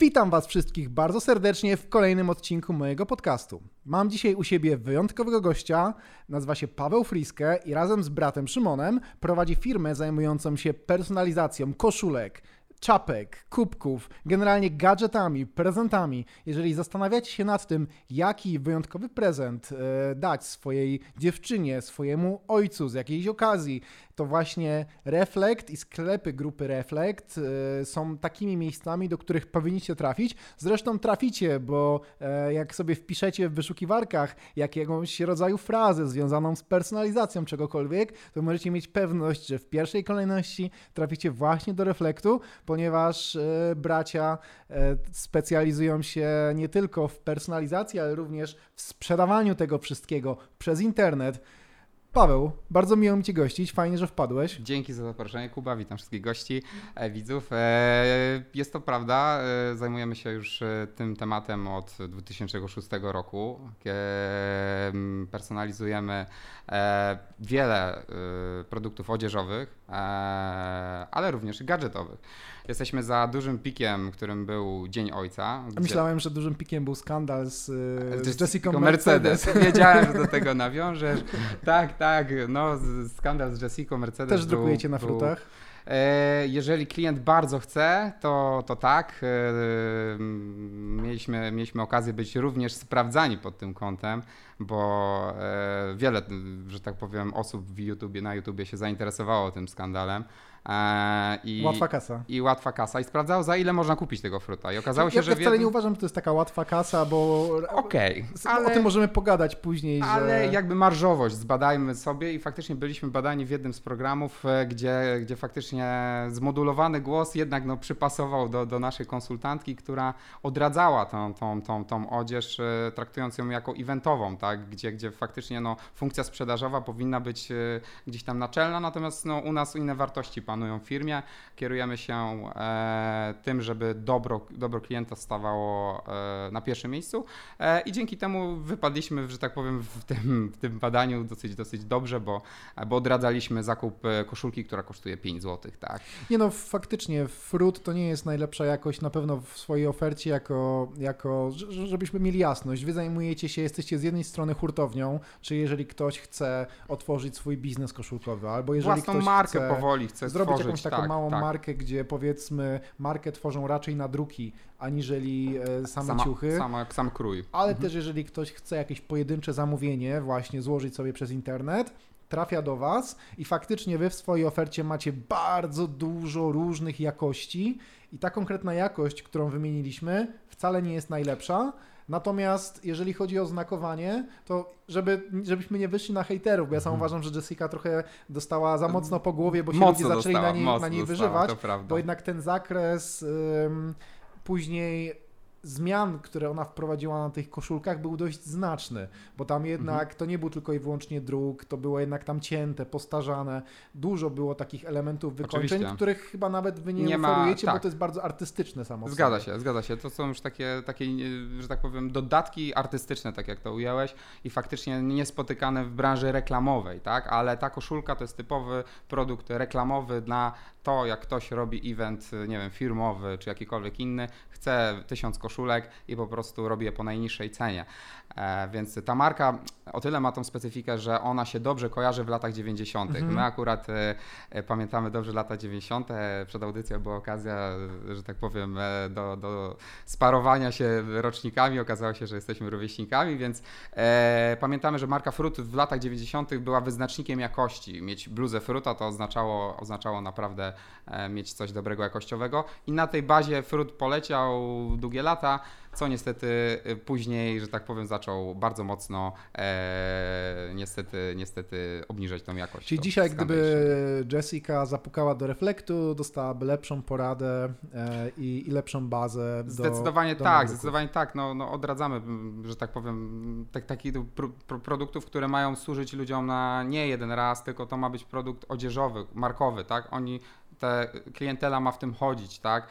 Witam Was wszystkich bardzo serdecznie w kolejnym odcinku mojego podcastu. Mam dzisiaj u siebie wyjątkowego gościa, nazywa się Paweł Friskę i razem z bratem Szymonem prowadzi firmę zajmującą się personalizacją koszulek, czapek, kubków, generalnie gadżetami, prezentami. Jeżeli zastanawiacie się nad tym, jaki wyjątkowy prezent e, dać swojej dziewczynie, swojemu ojcu z jakiejś okazji, to właśnie Reflekt i sklepy grupy Reflekt e, są takimi miejscami, do których powinniście trafić. Zresztą traficie, bo e, jak sobie wpiszecie w wyszukiwarkach jakiegoś rodzaju frazę związaną z personalizacją czegokolwiek, to możecie mieć pewność, że w pierwszej kolejności traficie właśnie do Reflektu, ponieważ e, bracia specjalizują się nie tylko w personalizacji, ale również w sprzedawaniu tego wszystkiego przez internet. Paweł, bardzo miło mi Cię gościć, fajnie, że wpadłeś. Dzięki za zaproszenie, Kuba, witam wszystkich gości, e, widzów. E, jest to prawda, e, zajmujemy się już tym tematem od 2006 roku. Personalizujemy wiele produktów odzieżowych, ale również gadżetowych. Jesteśmy za dużym pikiem, którym był Dzień Ojca. Gdzie... Myślałem, że dużym pikiem był skandal z, z Jessica Mercedes. Mercedes. Wiedziałem, że do tego nawiążesz. tak, tak, no skandal z Jessica Mercedes. Też drukujecie na frutach? E, jeżeli klient bardzo chce, to, to tak. E, mieliśmy, mieliśmy okazję być również sprawdzani pod tym kątem, bo e, wiele, że tak powiem, osób w YouTubie, na YouTubie się zainteresowało tym skandalem. E, I, łatwa kasa. I łatwa kasa. I sprawdzał, za ile można kupić tego fruta. I okazało się, ja, że. Ja wcale nie uważam, że to jest taka łatwa kasa, bo. Okej. Okay, ale... O tym możemy pogadać później. Ale że... jakby marżowość zbadajmy sobie i faktycznie byliśmy badani w jednym z programów, e, gdzie, gdzie faktycznie zmodulowany głos jednak no, przypasował do, do naszej konsultantki, która odradzała tą, tą, tą, tą odzież, e, traktując ją jako eventową, tak? gdzie, gdzie faktycznie no, funkcja sprzedażowa powinna być gdzieś tam naczelna, natomiast no, u nas inne wartości panują w firmie. Kierujemy się e, tym, żeby dobro, dobro klienta stawało e, na pierwszym miejscu e, i dzięki temu wypadliśmy, że tak powiem, w tym, w tym badaniu dosyć, dosyć dobrze, bo, bo odradzaliśmy zakup koszulki, która kosztuje 5 zł. Tak? Nie no, faktycznie frut to nie jest najlepsza jakość na pewno w swojej ofercie, jako, jako żebyśmy mieli jasność. Wy zajmujecie się, jesteście z jednej strony hurtownią, czy jeżeli ktoś chce otworzyć swój biznes koszulkowy, albo jeżeli Własną ktoś markę chce powoli chce zrobić tworzyć, jakąś taką tak, małą tak. markę, gdzie powiedzmy markę tworzą raczej na druki, aniżeli e, same sama, ciuchy. Sama, sam krój. Ale mhm. też jeżeli ktoś chce jakieś pojedyncze zamówienie właśnie złożyć sobie przez internet, trafia do Was i faktycznie Wy w swojej ofercie macie bardzo dużo różnych jakości i ta konkretna jakość, którą wymieniliśmy, wcale nie jest najlepsza, Natomiast jeżeli chodzi o znakowanie, to żeby, żebyśmy nie wyszli na hejterów, bo ja sam mhm. uważam, że Jessica trochę dostała za mocno po głowie, bo się mocno ludzie zaczęli dostała, na niej, na niej dostała, wyżywać, bo jednak ten zakres ym, później zmian, które ona wprowadziła na tych koszulkach był dość znaczny, bo tam jednak mhm. to nie był tylko i wyłącznie druk, to było jednak tam cięte, postarzane, dużo było takich elementów wykończeń, Oczywiście. których chyba nawet wy nie, nie oferujecie, ma, tak. bo to jest bardzo artystyczne samo Zgadza się, zgadza się. To są już takie, takie, że tak powiem, dodatki artystyczne, tak jak to ująłeś i faktycznie niespotykane w branży reklamowej, tak? Ale ta koszulka to jest typowy produkt reklamowy na to, jak ktoś robi event, nie wiem, firmowy czy jakikolwiek inny, chce tysiąc koszulek i po prostu robi je po najniższej cenie. E, więc ta marka o tyle ma tą specyfikę, że ona się dobrze kojarzy w latach 90. Mhm. My akurat e, e, pamiętamy dobrze lata 90. Przed audycją była okazja, że tak powiem, do, do sparowania się rocznikami. Okazało się, że jesteśmy rówieśnikami, więc pamiętamy, że marka Fruit w latach 90. była wyznacznikiem jakości. Mieć bluzę Fruta to oznaczało, oznaczało naprawdę mieć coś dobrego jakościowego i na tej bazie Fruit poleciał długie lata co niestety y, później, że tak powiem, zaczął bardzo mocno e, niestety, niestety obniżać tą jakość. Czyli dzisiaj, gdyby Jessica zapukała do reflektu, dostałaby lepszą poradę e, i, i, lepszą bazę. Zdecydowanie do, tak, do zdecydowanie tak. No, no odradzamy, że tak powiem, tak, takich produktów, które mają służyć ludziom na nie jeden raz, tylko to ma być produkt odzieżowy, markowy, tak? Oni te klientela ma w tym chodzić, tak?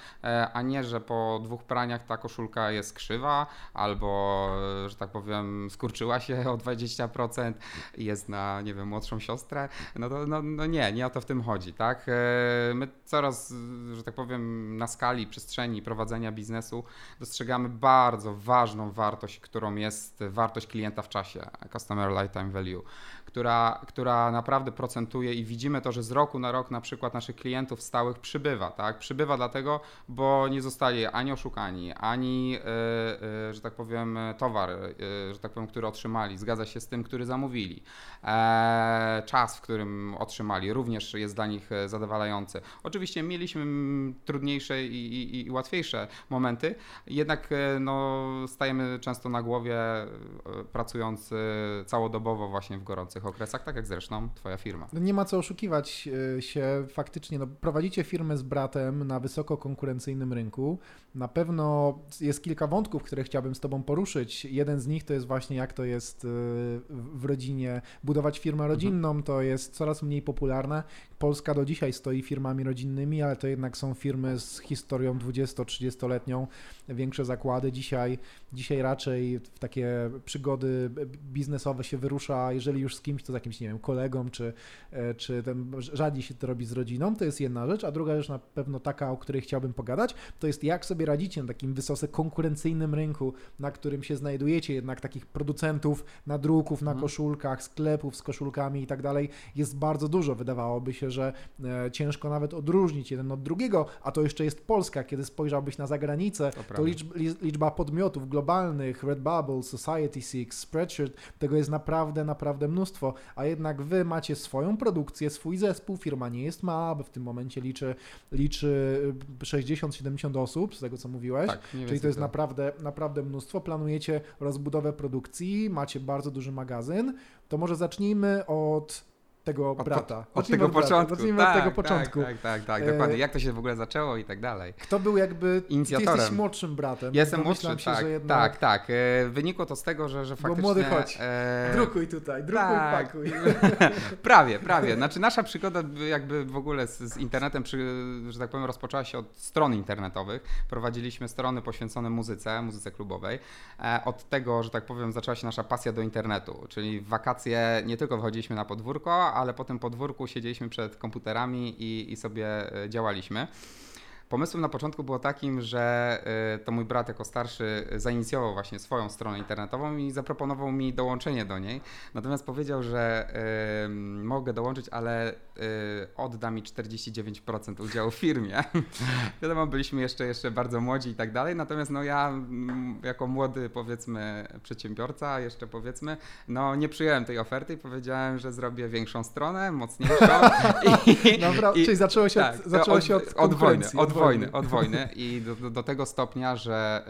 A nie, że po dwóch praniach ta koszulka jest krzywa albo, że tak powiem, skurczyła się o 20% i jest na, nie wiem, młodszą siostrę. No, to, no, no nie, nie o to w tym chodzi, tak? My coraz, że tak powiem, na skali przestrzeni prowadzenia biznesu dostrzegamy bardzo ważną wartość, którą jest wartość klienta w czasie, Customer Lifetime Value która, która naprawdę procentuje i widzimy to, że z roku na rok na przykład naszych klientów stałych przybywa, tak? Przybywa dlatego, bo nie zostali ani oszukani, ani, yy, yy, że tak powiem, towar, yy, że tak powiem, który otrzymali, zgadza się z tym, który zamówili. E, czas, w którym otrzymali, również jest dla nich zadowalający. Oczywiście mieliśmy trudniejsze i, i, i łatwiejsze momenty, jednak no, stajemy często na głowie, pracując całodobowo właśnie w gorących tych okresach, tak jak zresztą Twoja firma. No nie ma co oszukiwać e, się faktycznie. No, prowadzicie firmę z bratem na wysoko konkurencyjnym rynku. Na pewno jest kilka wątków, które chciałbym z Tobą poruszyć. Jeden z nich to jest właśnie jak to jest e, w rodzinie. Budować firmę rodzinną mhm. to jest coraz mniej popularne. Polska do dzisiaj stoi firmami rodzinnymi, ale to jednak są firmy z historią 20-30-letnią. Większe zakłady dzisiaj, dzisiaj raczej w takie przygody biznesowe się wyrusza, jeżeli już z kimś, to z jakimś, nie wiem, kolegą, czy, e, czy ten, rzadziej się to robi z rodziną, to jest jedna rzecz, a druga rzecz na pewno taka, o której chciałbym pogadać, to jest jak sobie radzicie na takim wysoce konkurencyjnym rynku, na którym się znajdujecie, jednak takich producentów nadruków na mhm. koszulkach, sklepów z koszulkami i tak dalej, jest bardzo dużo. Wydawałoby się, że e, ciężko nawet odróżnić jeden od drugiego, a to jeszcze jest Polska. Kiedy spojrzałbyś na zagranicę, to, to liczba, liczba podmiotów globalnych, Redbubble, Society Six, Spreadshirt, tego jest naprawdę, naprawdę mnóstwo. A jednak wy macie swoją produkcję, swój zespół, firma nie jest mała, bo w tym momencie liczy, liczy 60-70 osób, z tego co mówiłeś, tak, czyli to jest naprawdę, naprawdę mnóstwo. Planujecie rozbudowę produkcji, macie bardzo duży magazyn, to może zacznijmy od tego od, brata. Od, tego brata. początku. Zacznijmy tak, od tego początku. Tak, tak, tak, tak dokładnie. Jak to się w ogóle zaczęło i tak dalej. Kto był jakby inicjatorem? Ty jesteś młodszym bratem. Jestem młodszy, się, tak, jednak... tak, tak. E, wynikło to z tego, że, że faktycznie... Bo młody chodź, e... drukuj tutaj, drukuj, tak. pakuj. prawie, prawie. Znaczy nasza przygoda jakby w ogóle z, z internetem, przy, że tak powiem, rozpoczęła się od stron internetowych. Prowadziliśmy strony poświęcone muzyce, muzyce klubowej. E, od tego, że tak powiem, zaczęła się nasza pasja do internetu, czyli w wakacje nie tylko wychodziliśmy na podwórko, ale po tym podwórku siedzieliśmy przed komputerami i, i sobie e, działaliśmy. Pomysłem na początku było takim, że y, to mój brat jako starszy zainicjował właśnie swoją stronę internetową i zaproponował mi dołączenie do niej. Natomiast powiedział, że mogę dołączyć, ale odda mi 49% udziału w firmie. Wiadomo, byliśmy jeszcze, jeszcze bardzo młodzi i tak dalej, natomiast no ja mm, jako młody powiedzmy przedsiębiorca jeszcze powiedzmy, no nie przyjąłem tej oferty i powiedziałem, że zrobię większą stronę, mocniejszą. I, Dobra, i, czyli zaczęło się, tak, od, zaczęło od, się od, od wojny. Od wojny, od wojny i do, do, do tego stopnia, że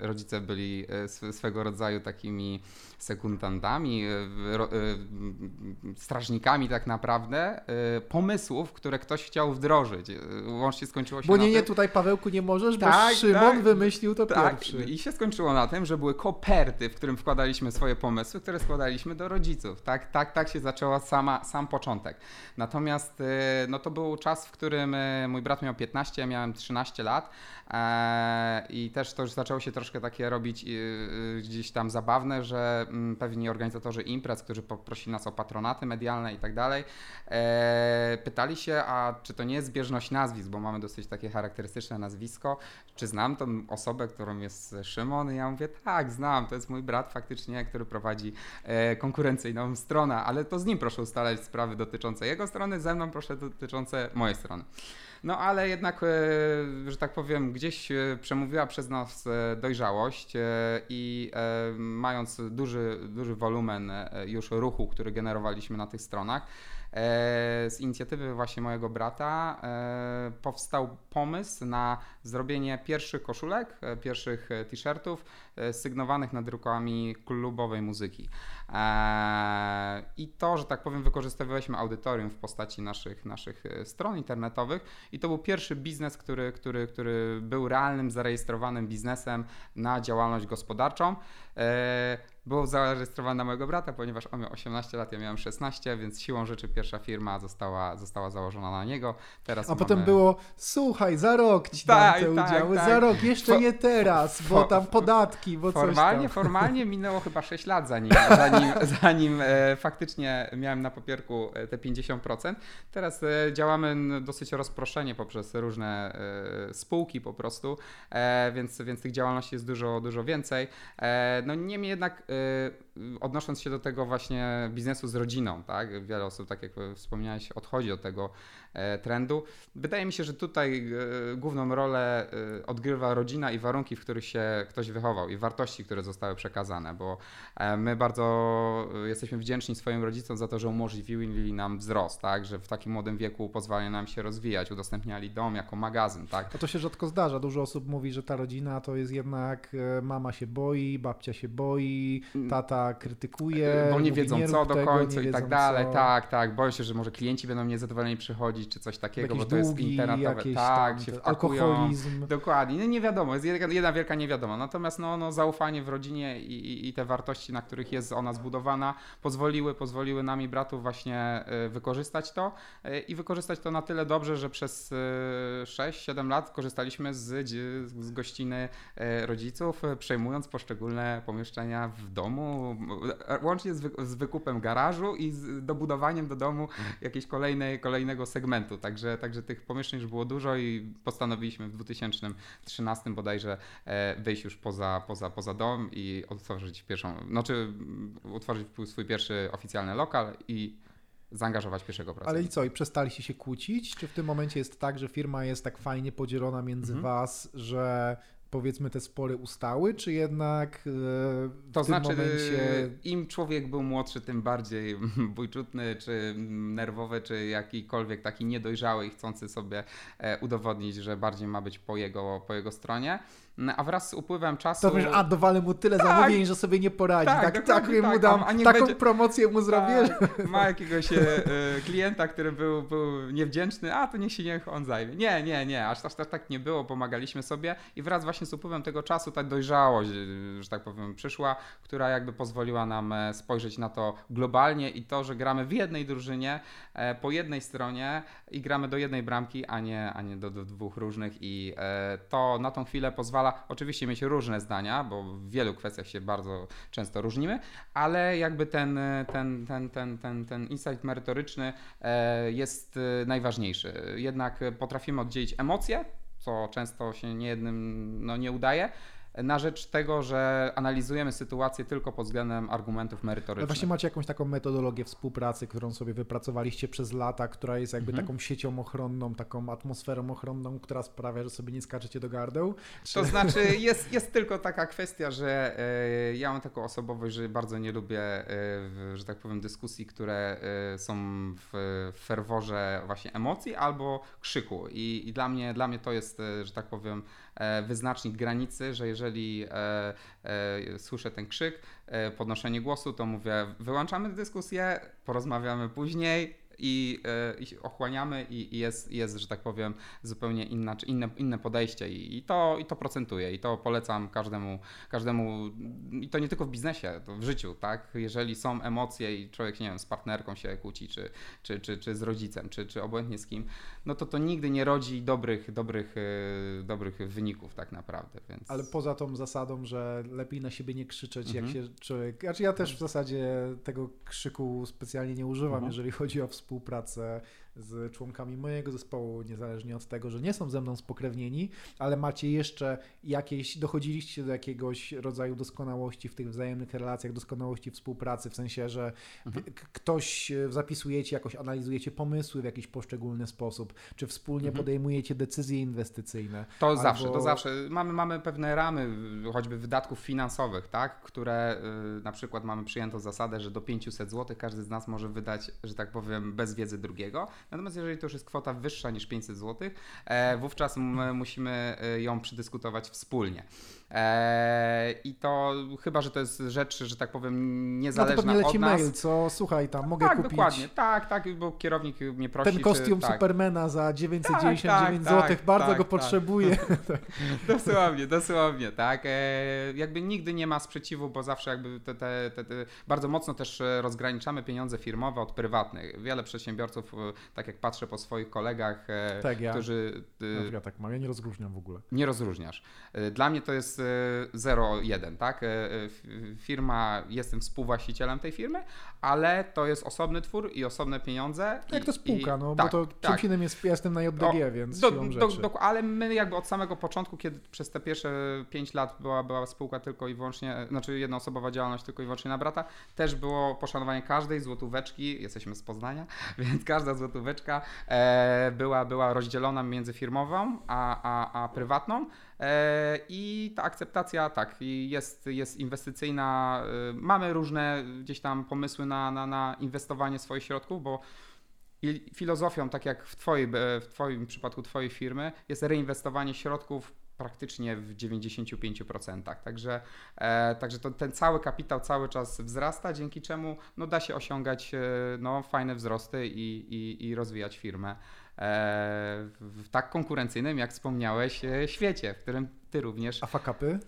y, rodzice byli y, swego rodzaju takimi sekundantami, y, strażnikami tak naprawdę pomysłów, które ktoś chciał wdrożyć. Łącznie skończyło się Bo nie, nie, tutaj Pawełku nie możesz, tak, bo Szymon tak, wymyślił to tak, pierwszy. I się skończyło na tym, że były koperty, w którym wkładaliśmy swoje pomysły, które składaliśmy do rodziców. Tak, tak, tak się zaczęło sama, sam początek. Natomiast no, to był czas, w którym mój brat miał 15, ja miałem 13 lat e, i też to już zaczęło się troszkę takie robić e, gdzieś tam zabawne, że pewni organizatorzy imprez, którzy poprosili nas o patronaty medialne i tak dalej, e, pytali się, a czy to nie jest zbieżność nazwisk, bo mamy dosyć takie charakterystyczne nazwisko, czy znam tą osobę, którą jest Szymon? I ja mówię, tak, znam, to jest mój brat faktycznie, który prowadzi konkurencyjną stronę, ale to z nim proszę ustalać sprawy dotyczące jego strony, ze mną proszę dotyczące mojej strony. No ale jednak, e, że tak powiem, gdzieś e, przemówiła przez nas e, dojrzałość i mając duży, duży wolumen już ruchu, który generowaliśmy na tych stronach, z inicjatywy właśnie mojego brata powstał pomysł na zrobienie pierwszych koszulek, pierwszych t-shirtów sygnowanych nadrukami klubowej muzyki. Eee, I to, że tak powiem, wykorzystywaliśmy audytorium w postaci naszych, naszych e, stron internetowych i to był pierwszy biznes, który, który, który był realnym, zarejestrowanym biznesem na działalność gospodarczą. Eee, był zarejestrowany na mojego brata, ponieważ on miał 18 lat, ja miałem 16, więc siłą rzeczy pierwsza firma została, została założona na niego. Teraz A mamy... potem było, słuchaj, za rok ci dam Tak, te tak, udziały, tak. za rok, jeszcze nie teraz, bo tam podatki, bo coś Formalnie, tam. formalnie minęło chyba 6 lat, zanim, zanim, zanim e, faktycznie miałem na papierku e, te 50%. Teraz e, działamy dosyć rozproszenie poprzez różne spółki po prostu, więc, więc tych działalności jest dużo, dużo więcej. No niemniej jednak odnosząc się do tego właśnie biznesu z rodziną, tak? Wiele osób, tak jak wspomniałeś, odchodzi od tego trendu. Wydaje mi się, że tutaj e, główną rolę e, odgrywa rodzina i warunki, w których się ktoś wychował i wartości, które zostały przekazane, bo e, my bardzo e, jesteśmy wdzięczni swoim rodzicom za to, że umożliwili nam wzrost, tak? Że w takim młodym wieku pozwalali nam się rozwijać, udostępniali dom jako magazyn, tak? A to się rzadko zdarza. Dużo osób mówi, że ta rodzina to jest jednak e, mama się boi, babcia się boi, tata krytykuje. Mm. Bo nie mówi, wiedzą nie co do końca i tak dalej. co. Tak, tak. Boją się, że może klienci będą niezadowoleni przychodzić czy coś takiego, bo to jest internetowe. Tak, tam, się wpakują. alkoholizm. Dokładnie, no nie wiadomo, jest jedna, jedna wielka niewiadoma. Natomiast no, no, zaufanie w rodzinie i, i, i te wartości, na których jest ona zbudowana, pozwoliły, pozwoliły nam i bratu właśnie y, wykorzystać to y, i wykorzystać to na tyle dobrze, że przez y, 6-7 lat korzystaliśmy z, z gościny y, rodziców, y, przejmując poszczególne pomieszczenia w domu, y, łącznie z, wy, z wykupem garażu i z dobudowaniem do domu jakiegoś kolejnej, kolejnego segmentu. Także, także tych pomieszczeń już było dużo i postanowiliśmy w 2013 bodajże e, wyjść już poza, poza, poza dom i otworzyć pierwszą, znaczy mm, utworzyć swój pierwszy oficjalny lokal i zaangażować pierwszego Ale i pracownika. co, i przestaliście się kłócić? Czy w tym momencie jest tak, że firma jest tak fajnie podzielona między Mhm. was, że powiedzmy te spory ustały, czy jednak e, w To tym znaczy, momencie... im człowiek był młodszy, tym bardziej bójczutny, czy nerwowy, czy jakikolwiek taki niedojrzały i chcący sobie e, udowodnić, że bardziej ma być po jego, po jego stronie. A wraz z upływem czasu... To wiesz, a dowalę mu tyle Tak. zamówień, że sobie nie poradzi. Tak, Tak, tak, dokładnie mu tak. dam, A- taką będzie- promocję mu zrobię. że- Tak, ma jakiegoś e, e, klienta, który był, był niewdzięczny, a to niech się niech on zajmie. Nie, nie, nie, aż, aż tak, tak nie było, pomagaliśmy sobie i wraz właśnie z upływem tego czasu ta dojrzałość, e, że tak powiem, przyszła, która jakby pozwoliła nam e, spojrzeć na to globalnie i to, że gramy w jednej drużynie, e, po jednej stronie i gramy do jednej bramki, a nie, a nie do, do dwóch różnych i e, to na tą chwilę pozwala oczywiście mieć różne zdania, bo w wielu kwestiach się bardzo często różnimy, ale jakby ten, ten, ten, ten, ten, ten insight merytoryczny e, jest e, najważniejszy. Jednak potrafimy oddzielić emocje, co często się niejednym no, nie udaje, na rzecz tego, że analizujemy sytuację tylko pod względem argumentów Ale merytorycznych. właśnie macie jakąś taką metodologię współpracy, którą sobie wypracowaliście przez lata, która jest jakby Mhm. taką siecią ochronną, taką atmosferą ochronną, która sprawia, że sobie nie skaczecie do gardeł? Czy... To znaczy, jest, jest tylko taka kwestia, że e, ja mam taką osobowość, że bardzo nie lubię, e, że tak powiem, dyskusji, które e, są w, w ferworze właśnie emocji albo krzyku. I, i dla, mnie, dla mnie to jest, że tak powiem, wyznacznik granicy, że jeżeli e, e, słyszę ten krzyk, e, podnoszenie głosu, to mówię, wyłączamy dyskusję, porozmawiamy później. I, e, i ochłaniamy i, i jest, jest, że tak powiem, zupełnie inna, inne, inne podejście i, i, to, i to procentuje i to polecam każdemu, każdemu i to nie tylko w biznesie, to w życiu, tak? Jeżeli są emocje i człowiek, nie wiem, z partnerką się kłóci, czy, czy, czy, czy z rodzicem, czy, czy obojętnie z kim, no to to nigdy nie rodzi dobrych, dobrych, e, dobrych wyników tak naprawdę, więc... Ale poza tą zasadą, że lepiej na siebie nie krzyczeć, jak Mhm. się człowiek. Znaczy ja też w zasadzie tego krzyku specjalnie nie używam, Mhm. jeżeli chodzi o współpracę współpracę z członkami mojego zespołu, niezależnie od tego, że nie są ze mną spokrewnieni, ale macie jeszcze jakieś, dochodziliście do jakiegoś rodzaju doskonałości w tych wzajemnych relacjach, doskonałości współpracy, w sensie, że Mhm. ktoś e, zapisujecie, jakoś analizujecie pomysły w jakiś poszczególny sposób, czy wspólnie Mhm. podejmujecie decyzje inwestycyjne. To Albo- zawsze, to zawsze. Mamy, mamy pewne ramy, choćby wydatków finansowych, tak? które y, na przykład mamy przyjętą zasadę, że do 500 zł każdy z nas może wydać, że tak powiem, bez wiedzy drugiego. Natomiast jeżeli to już jest kwota wyższa niż 500 zł, e, wówczas musimy e, ją przedyskutować wspólnie. E, I to chyba, że to jest rzecz, że tak powiem, No to niezależna pewnie leci od nas. mail, co słuchaj tam, mogę tak, kupić dokładnie. Tak, tak, bo kierownik mnie prosi. ten kostium czy, tak, Supermana za 999 Tak, tak, zł, bardzo tak, go tak. potrzebuję. Dosłownie, dosłownie, tak. E, jakby nigdy nie ma sprzeciwu, bo zawsze jakby te, te, te, te bardzo mocno też e, rozgraniczamy pieniądze firmowe od prywatnych. Wiele przedsiębiorców, e, tak jak patrzę po swoich kolegach, e, Tak, ja. którzy e, Ja tak mam, ja nie rozróżniam w ogóle. nie rozróżniasz. E, Dla mnie to jest e, 0,1, tak? E, e, Firma, jestem współwłaścicielem tej firmy, ale to jest osobny twór i osobne pieniądze. Jak i, to spółka, i, no tak, bo to tak. czymś innym jest, ja jestem na JDG, O, więc Do, do, do, ale my jakby od samego początku, kiedy przez te pierwsze 5 lat była, była spółka tylko i wyłącznie, znaczy jednoosobowa działalność tylko i wyłącznie na brata, też było poszanowanie każdej złotóweczki, jesteśmy z Poznania, więc każda złotóweczka e, była, była rozdzielona między firmową a, a, a prywatną. E, I ta akceptacja, tak, jest, jest inwestycyjna. e, Mamy różne gdzieś tam pomysły na, na, na inwestowanie swoich środków, bo filozofią, tak jak w, twojej, e, w Twoim przypadku Twojej firmy, jest reinwestowanie środków praktycznie w 95%. Także, e, także to, ten cały kapitał cały czas wzrasta, dzięki czemu no, da się osiągać e, no, fajne wzrosty i, i, i rozwijać firmę w, w tak konkurencyjnym, jak wspomniałeś, e, świecie, w którym Ty również. A fakapy?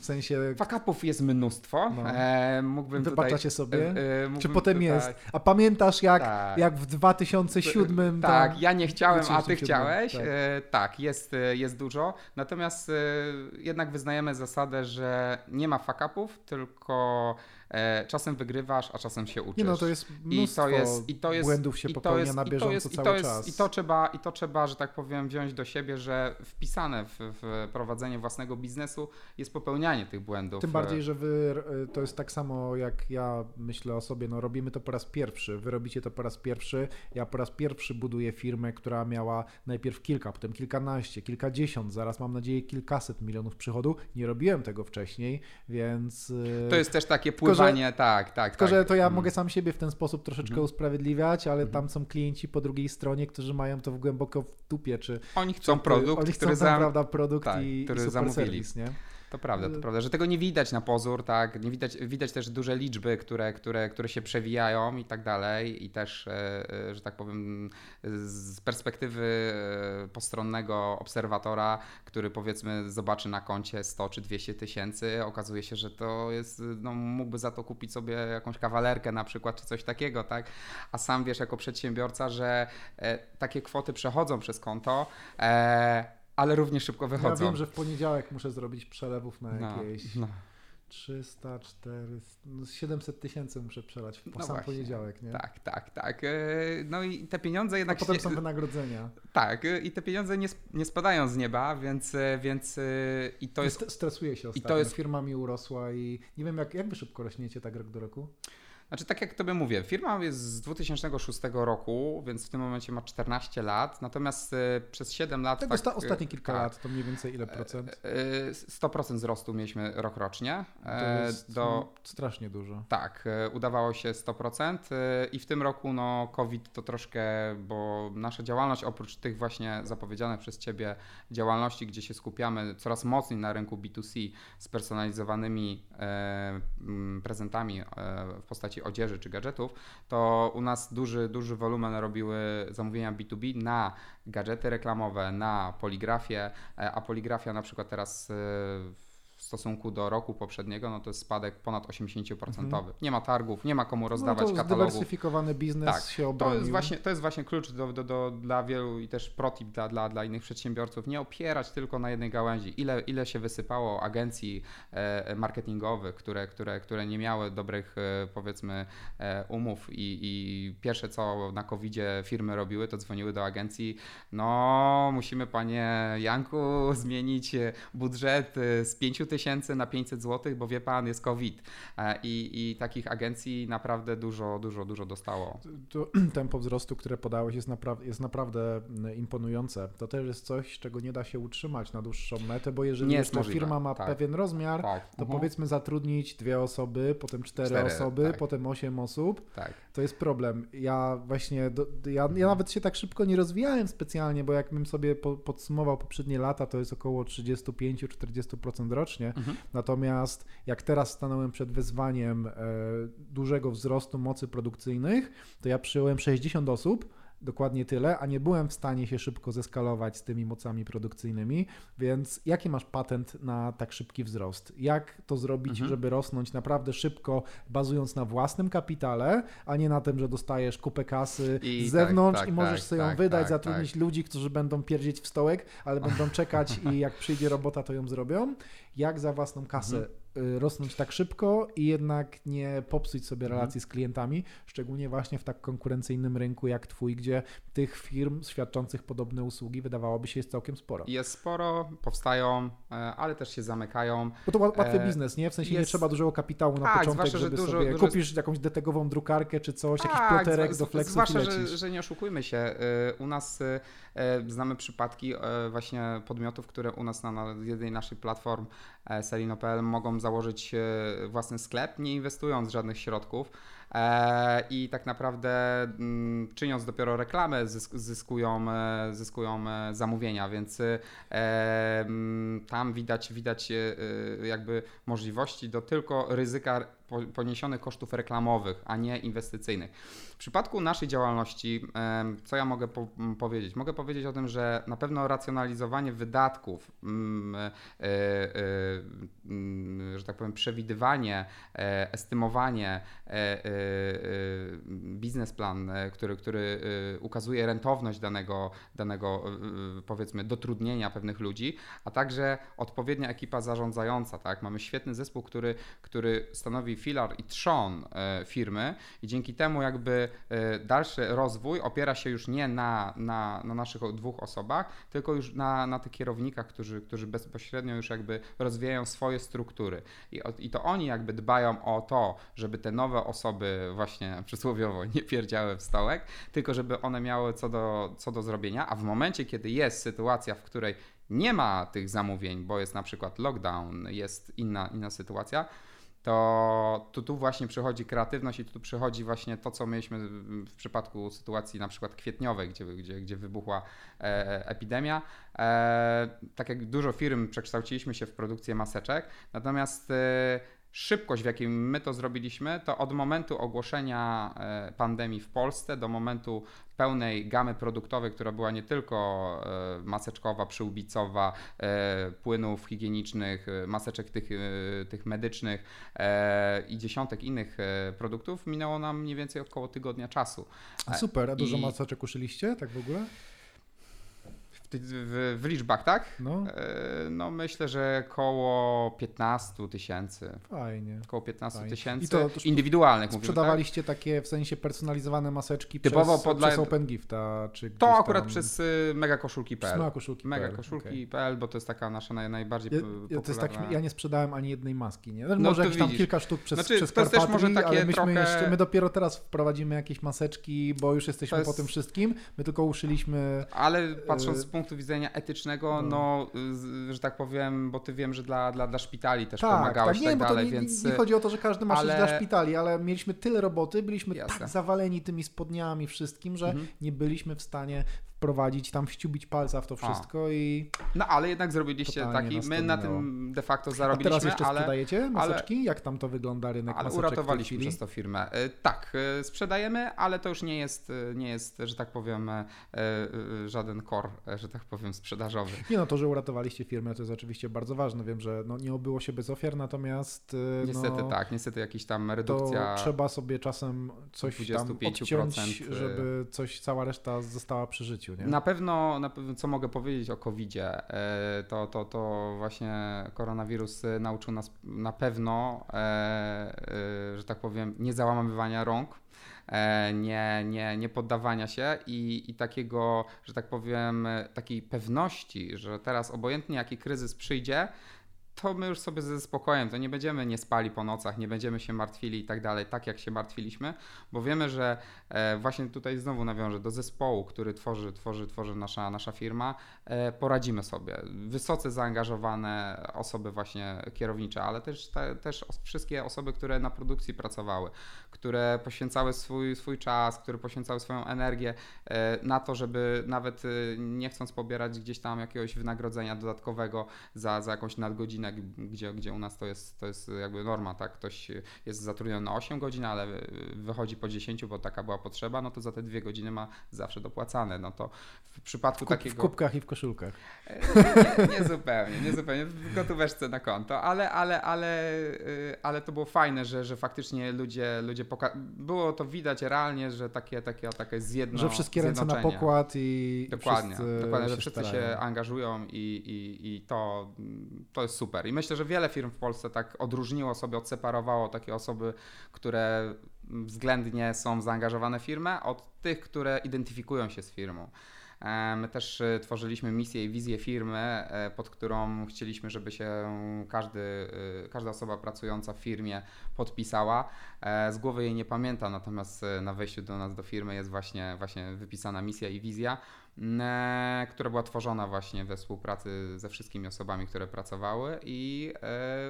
W sensie, Fakapów jest mnóstwo. No. E, mógłbym wypaczacie tutaj, sobie? e, e, Czy mógłbym potem tutaj- jest? A pamiętasz jak, Tak. jak w 2007 Tak, tam- ja nie chciałem, a ty 2007, chciałeś. tak. Tak, tak jest, e, jest dużo. Natomiast e, jednak wyznajemy zasadę, że nie ma fuck-upów, tylko e, czasem wygrywasz, a czasem się uczysz. Nie no, to jest I to jest, i to jest, błędów się i popełnia jest, na i to bieżąco jest, i cały to jest, czas. I to, trzeba, I to trzeba, że tak powiem, wziąć do siebie, że wpisane w, w prowadzenie własnego biznesu jest popełnianie tych błędów. Tym bardziej, że wy y, to jest tak samo jak ja myślę o sobie, no robimy to po raz pierwszy, wy robicie to po raz pierwszy, ja po raz pierwszy buduję firmę, która miała najpierw kilka, potem kilkanaście, kilkadziesiąt, zaraz mam nadzieję kilkaset milionów przychodu. Nie robiłem tego wcześniej, więc... To jest też takie Że- tak, tak. Tylko, tak. że to ja Mm. mogę sam siebie w ten sposób troszeczkę Mhm. usprawiedliwiać, ale Mhm. tam są klienci po drugiej stronie, którzy mają to w głęboko w dupie, czy Oni chcą czy- produkt, oni chcą który tam, za... prawda, produkt tak, i, który i super zamówili. serwis, nie? To prawda, to Y- prawda, że tego nie widać na pozór, tak, nie widać, widać też duże liczby, które, które, które się przewijają i tak dalej. I też, e, e, że tak powiem, z perspektywy e, postronnego obserwatora, który powiedzmy zobaczy na koncie 100 czy 200 tysięcy, okazuje się, że to jest, no mógłby za to kupić sobie jakąś kawalerkę na przykład, czy coś takiego, tak, a sam wiesz jako przedsiębiorca, że takie kwoty przechodzą przez konto, e, ale również szybko Ja wychodzą. wiem, że w poniedziałek muszę zrobić przelewów na No, jakieś no. 300, 400, no 700 tysięcy muszę przelać w No sam właśnie. poniedziałek, nie? Tak, tak, tak. E, No i te pieniądze A jednak. potem się- są wynagrodzenia. Tak, e, i te pieniądze nie, nie spadają z nieba, więc, e, więc i to jest. St- Stresuję się ostatnio. to jest- Firma mi urosła i nie wiem, jak, jak wy szybko rośniecie tak rok do roku? Znaczy, tak jak tobie mówię, firma jest z 2006 roku, więc w tym momencie ma 14 lat, natomiast e, przez 7 lat. Tak, fak- osta- ostatnie kilka tak, lat, to mniej więcej ile procent? e, 100% wzrostu mieliśmy rok rocznie. To e, jest do, no, strasznie dużo. Tak, e, udawało się 100% e, i w tym roku no COVID to troszkę, bo nasza działalność oprócz tych właśnie zapowiedzianych przez Ciebie działalności, gdzie się skupiamy coraz mocniej na rynku B2C z personalizowanymi e, prezentami e, w postaci odzieży czy gadżetów, to u nas duży, duży wolumen robiły zamówienia B2B na gadżety reklamowe, na poligrafię, e, a poligrafia na przykład teraz e, w stosunku do roku poprzedniego, no to jest spadek ponad 80%. Nie ma targów, nie ma komu rozdawać no to katalogów. zdywersyfikowany biznes Tak, się To obronił. jest, właśnie, to jest właśnie klucz do, do, do, dla wielu i też protip dla, dla, dla innych przedsiębiorców. Nie opierać tylko na jednej gałęzi. Ile, ile się wysypało agencji e, marketingowych, które, które, które nie miały dobrych e, powiedzmy e, umów i, i pierwsze co na covid firmy robiły, to dzwoniły do agencji. No musimy panie Janku zmienić e, budżet e, z 5 tysięcy na 500 zł, bo wie pan, jest COVID. E, I, I takich agencji naprawdę dużo, dużo, dużo dostało. To, tempo wzrostu, które podałeś jest, napra- jest naprawdę imponujące. To też jest coś, czego nie da się utrzymać na dłuższą metę, bo jeżeli już ta firma ma tak. pewien rozmiar, Tak. to Mhm. powiedzmy zatrudnić dwie osoby, potem cztery, Cztery, osoby, tak. potem osiem osób, Tak. to jest problem. Ja właśnie, do, ja, ja nawet się tak szybko nie rozwijałem specjalnie, bo jakbym sobie po, podsumował poprzednie lata, to jest około 35-40% rocznie. Mhm. Natomiast jak teraz stanąłem przed wyzwaniem e, dużego wzrostu mocy produkcyjnych, to ja przyjąłem 60 osób, dokładnie tyle, a nie byłem w stanie się szybko zeskalować z tymi mocami produkcyjnymi, więc jaki masz patent na tak szybki wzrost? Jak to zrobić, Mhm. żeby rosnąć naprawdę szybko, bazując na własnym kapitale, a nie na tym, że dostajesz kupę kasy I z zewnątrz tak, i tak, możesz tak, sobie ją tak, wydać, tak, zatrudnić ludzi, którzy będą pierdzieć w stołek, ale będą czekać i jak przyjdzie robota, to ją zrobią. Jak za własną kasę Mhm. Y, rosnąć tak szybko i jednak nie popsuć sobie Mhm. relacji z klientami, szczególnie właśnie w tak konkurencyjnym rynku jak twój, gdzie tych firm świadczących podobne usługi wydawałoby się jest całkiem sporo. Jest sporo, powstają, e, ale też się zamykają. Bo to ła- łatwy E, biznes, nie? W sensie nie jest- trzeba dużego kapitału na Tak, początek, zwłaszcza, że żeby dużo- sobie dużo- kupisz jakąś detegową drukarkę czy coś, jakiś Tak, ploterek z- do i Zwłaszcza, że, że nie oszukujmy się. y, U nas znamy przypadki właśnie podmiotów, które u nas na, jednej naszej platform e, Selino.pl mogą założyć y, własny sklep, nie inwestując żadnych środków. E, I tak naprawdę mm, czyniąc dopiero reklamę, zysk, zyskują, e, zyskują e, zamówienia, więc mm, tam widać, widać jakby możliwości do tylko ryzyka po- poniesionych kosztów reklamowych, a nie inwestycyjnych. W przypadku naszej działalności, co ja mogę po, m, powiedzieć? Mogę powiedzieć o tym, że na pewno racjonalizowanie wydatków, mm, mm, że tak powiem, przewidywanie, estymowanie, biznesplan, e, który, który ukazuje rentowność danego, danego powiedzmy dotrudnienia pewnych ludzi, a także odpowiednia ekipa zarządzająca. Tak? Mamy świetny zespół, który, który stanowi filar i trzon firmy i dzięki temu jakby dalszy rozwój opiera się już nie na, na, na naszych dwóch osobach, tylko już na, na tych kierownikach, którzy, którzy bezpośrednio już jakby rozwijają swoje struktury. I, I to oni jakby dbają o to, żeby te nowe osoby właśnie przysłowiowo nie pierdziały w stołek, tylko żeby one miały co do, co do zrobienia, a w momencie, kiedy jest sytuacja, w której nie ma tych zamówień, bo jest na przykład lockdown, jest inna, inna sytuacja, to, to tu właśnie przychodzi kreatywność i tu przychodzi właśnie to, co mieliśmy w przypadku sytuacji na przykład kwietniowej, gdzie, gdzie, gdzie wybuchła e, epidemia. E, tak jak dużo firm przekształciliśmy się w produkcję maseczek, natomiast e, szybkość, w jakiej my to zrobiliśmy, to od momentu ogłoszenia e, pandemii w Polsce do momentu pełnej gamy produktowej, która była nie tylko e, maseczkowa, przyłbicowa, e, płynów higienicznych, maseczek tych, tych medycznych i dziesiątek innych produktów, minęło nam mniej więcej około tygodnia czasu. A super, a dużo I- maseczek uszyliście, tak w ogóle? W, w, liczbach, tak? No, E, No myślę, że około 15 tysięcy. fajnie. Około 15 Fajnie. tysięcy I to- to indywidualnych mówimy, tak? Sprzedawaliście takie w sensie personalizowane maseczki Typowo przez, podla- przez OpenGifta, czy To akurat tam... przez y, megakoszulki.pl. Mega koszulki. Mega koszulki.pl, bo to jest taka nasza naj, najbardziej Ja, p- ja, to jest tak, popularna. ja nie sprzedałem ani jednej maski, nie? No Może jakieś tam widzisz. kilka sztuk przez, Znaczy, przez to też może takie ale myśmy trochę- jeszcze, my dopiero teraz wprowadzimy jakieś maseczki, bo już jesteśmy jest- po tym wszystkim. My tylko uszyliśmy Ale patrząc Y- z punktu widzenia etycznego, No. no, że tak powiem, bo ty wiem, że dla, dla, dla szpitali też tak, pomagałeś tak, i nie, tak bo to dalej, nie, więc nie chodzi o to, że każdy ma ale- ale... dla szpitali, ale mieliśmy tyle roboty, byliśmy Jasne. tak zawaleni tymi spodniami, wszystkim, że Mhm. nie byliśmy w stanie wprowadzić, tam wściubić palca w to wszystko i No ale jednak zrobiliście Totalnie taki, to my na tym de facto a zarobiliśmy, teraz jeszcze ale, sprzedajecie maseczki? Jak tam to wygląda rynek ale uratowaliśmy przez to firmę. Y, Tak, y, sprzedajemy, ale to już nie jest, y, nie jest że tak powiem, żaden y, że tak powiem, sprzedażowy. Nie no, to, że uratowaliście firmę, to jest oczywiście bardzo ważne. Wiem, że no, nie obyło się bez ofiar, natomiast y, Niestety no, tak, niestety jakiś tam to redukcja. trzeba sobie czasem coś tam 25%, odciąć, żeby coś, cała reszta została przy życiu, nie? Na pewno, na pewno, co mogę powiedzieć o COVID-zie, e, to, to, to właśnie koronawirus e, nauczył nas na pewno, e, że tak powiem, nie załamywania rąk, nie, nie, nie poddawania się i, i takiego, że tak powiem, takiej pewności, że teraz obojętnie jaki kryzys przyjdzie, to my już sobie ze spokojem, to nie będziemy nie spali po nocach, nie będziemy się martwili i tak dalej, tak jak się martwiliśmy, bo wiemy, że e, właśnie tutaj znowu nawiążę do zespołu, który tworzy, tworzy, tworzy nasza, nasza firma, e, poradzimy sobie. Wysoce zaangażowane osoby właśnie kierownicze, ale też, te, też wszystkie osoby, które na produkcji pracowały, które poświęcały swój, swój czas, które poświęcały swoją energię e, na to, żeby nawet nie chcąc pobierać gdzieś tam jakiegoś wynagrodzenia dodatkowego za, za jakąś nadgodzinę, gdzie, gdzie u nas to jest, to jest jakby norma, tak? Ktoś jest zatrudniony na 8 godzin, ale wychodzi po 10, bo taka była potrzeba, no to za te dwie godziny ma zawsze dopłacane. No to w przypadku w kup, takiego... W kubkach i w koszulkach. E, nie, nie, zupełnie, nie zupełnie. W gotóweczce na konto, ale, ale, ale, ale to było fajne, że, że faktycznie ludzie, ludzie poka- było to widać realnie, że takie, takie, takie zjedno, Że wszystkie ręce na pokład i Dokładnie, dokładnie że wszyscy starają. się angażują i, i, i to, to jest super. I myślę, że wiele firm w Polsce tak odróżniło sobie, odseparowało takie osoby, które względnie są zaangażowane w firmę, od tych, które identyfikują się z firmą. E, my też e, tworzyliśmy misję i wizję firmy, e, pod którą chcieliśmy, żeby się każdy, każda osoba pracująca w firmie podpisała. Z głowy jej nie pamiętam, natomiast na wejściu do nas do firmy jest właśnie, właśnie wypisana misja i wizja. Która była tworzona właśnie we współpracy ze wszystkimi osobami, które pracowały i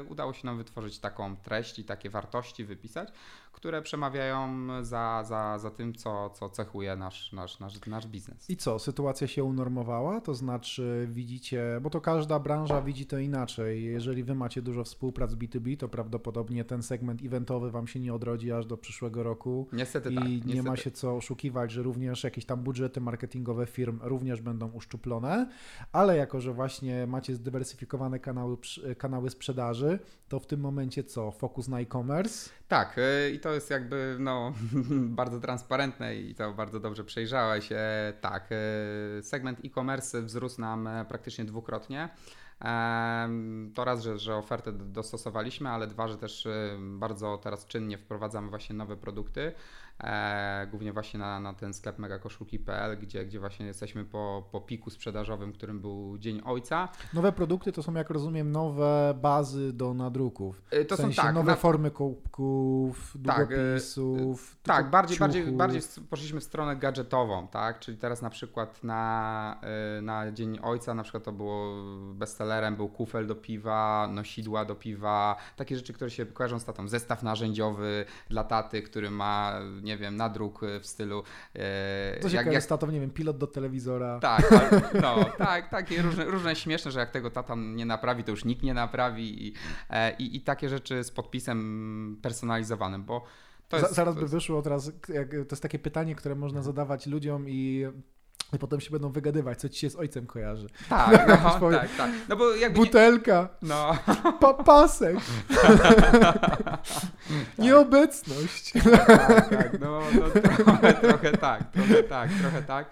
udało się nam wytworzyć taką treść i takie wartości wypisać, które przemawiają za, za, za tym, co, co cechuje nasz, nasz, nasz, nasz biznes. I co, sytuacja się unormowała? To znaczy widzicie, bo to każda branża widzi to inaczej. Jeżeli wy macie dużo współprac B2B, to prawdopodobnie ten segment eventowy wam się nie odrodzi aż do przyszłego roku. Niestety I tak. nie niestety. ma się co oszukiwać, że również jakieś tam budżety marketingowe firm również będą uszczuplone, ale jako, że właśnie macie zdywersyfikowane kanały, kanały sprzedaży, to w tym momencie co? Fokus na e-commerce? Tak, y, i to jest jakby no, bardzo transparentne i to bardzo dobrze przejrzałeś. E, tak, y, segment e-commerce wzrósł nam e, praktycznie dwukrotnie. To raz, że, że ofertę dostosowaliśmy, ale dwa, że też y, bardzo teraz czynnie wprowadzamy właśnie nowe produkty. E, głównie właśnie na, na ten sklep megakoszulki.pl, gdzie, gdzie właśnie jesteśmy po, po piku sprzedażowym, którym był Dzień Ojca. Nowe produkty to są, jak rozumiem, nowe bazy do nadruków. E, to w sensie są tak, nowe na... formy kubków, tak, e, długopisów. Tak, bardziej, bardziej, bardziej poszliśmy w stronę gadżetową, tak? Czyli teraz na przykład na, na Dzień Ojca na przykład to było bestsellerem, był kufel do piwa, nosidła do piwa, takie rzeczy, które się kojarzą z tatą. Zestaw narzędziowy dla taty, który ma nie wiem, nadruk e, w stylu... E, Coś jak, jak tatą, nie wiem, pilot do telewizora. Tak, no, tak, takie różne, różne śmieszne, że jak tego tata nie naprawi, to już nikt nie naprawi i, e, i, i takie rzeczy z podpisem personalizowanym, bo to jest, Zaraz to by wyszło teraz, to jest takie pytanie, które można zadawać ludziom i i potem się będą wygadywać, co ci się z ojcem kojarzy. Tak, no, tak, tak. No bo jakby Butelka. Nie... No. Pa pasek. tak. Nieobecność. Tak, tak, no, no trochę, trochę tak, trochę tak, trochę tak.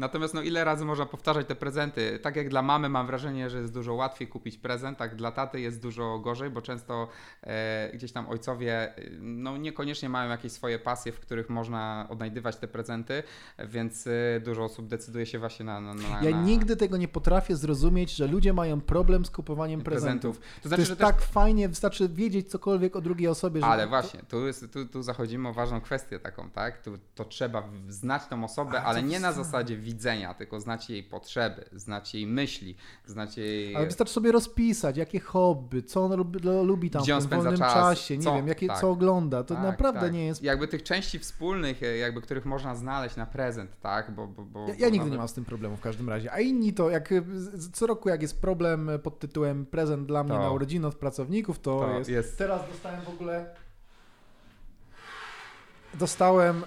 Natomiast no ile razy można powtarzać te prezenty? Tak jak dla mamy mam wrażenie, że jest dużo łatwiej kupić prezent, tak dla taty jest dużo gorzej, bo często e, gdzieś tam ojcowie no niekoniecznie mają jakieś swoje pasje, w których można odnajdywać te prezenty, więc e, dużo osób decyduje się właśnie na... na, na ja nigdy tego nie potrafię zrozumieć, że ludzie mają problem z kupowaniem prezentów. prezentów. To, znaczy, to jest tak też... fajnie, wystarczy wiedzieć cokolwiek o drugiej osobie. Ale właśnie, tu, jest, tu, tu zachodzimy o ważną kwestię taką, tak? Tu, to trzeba znać tą osobę, ale nie na zasadzie widzenia, tylko znacie jej potrzeby, znacie jej myśli, znacie jej... Ale wystarczy sobie rozpisać, jakie hobby, co on lubi, lubi tam w wolnym czas, czasie, nie co, wiem, jakie, tak, co ogląda. To tak, naprawdę tak. nie jest... Jakby tych części wspólnych, e, jakby których można znaleźć na prezent, tak? Bo, bo, bo, ja, ja nigdy nawet... nie mam z tym problemu w każdym razie. A inni to, jak co roku jak jest problem pod tytułem prezent dla mnie to. na urodziny od pracowników, to, to jest... jest... Teraz dostałem w ogóle... Dostałem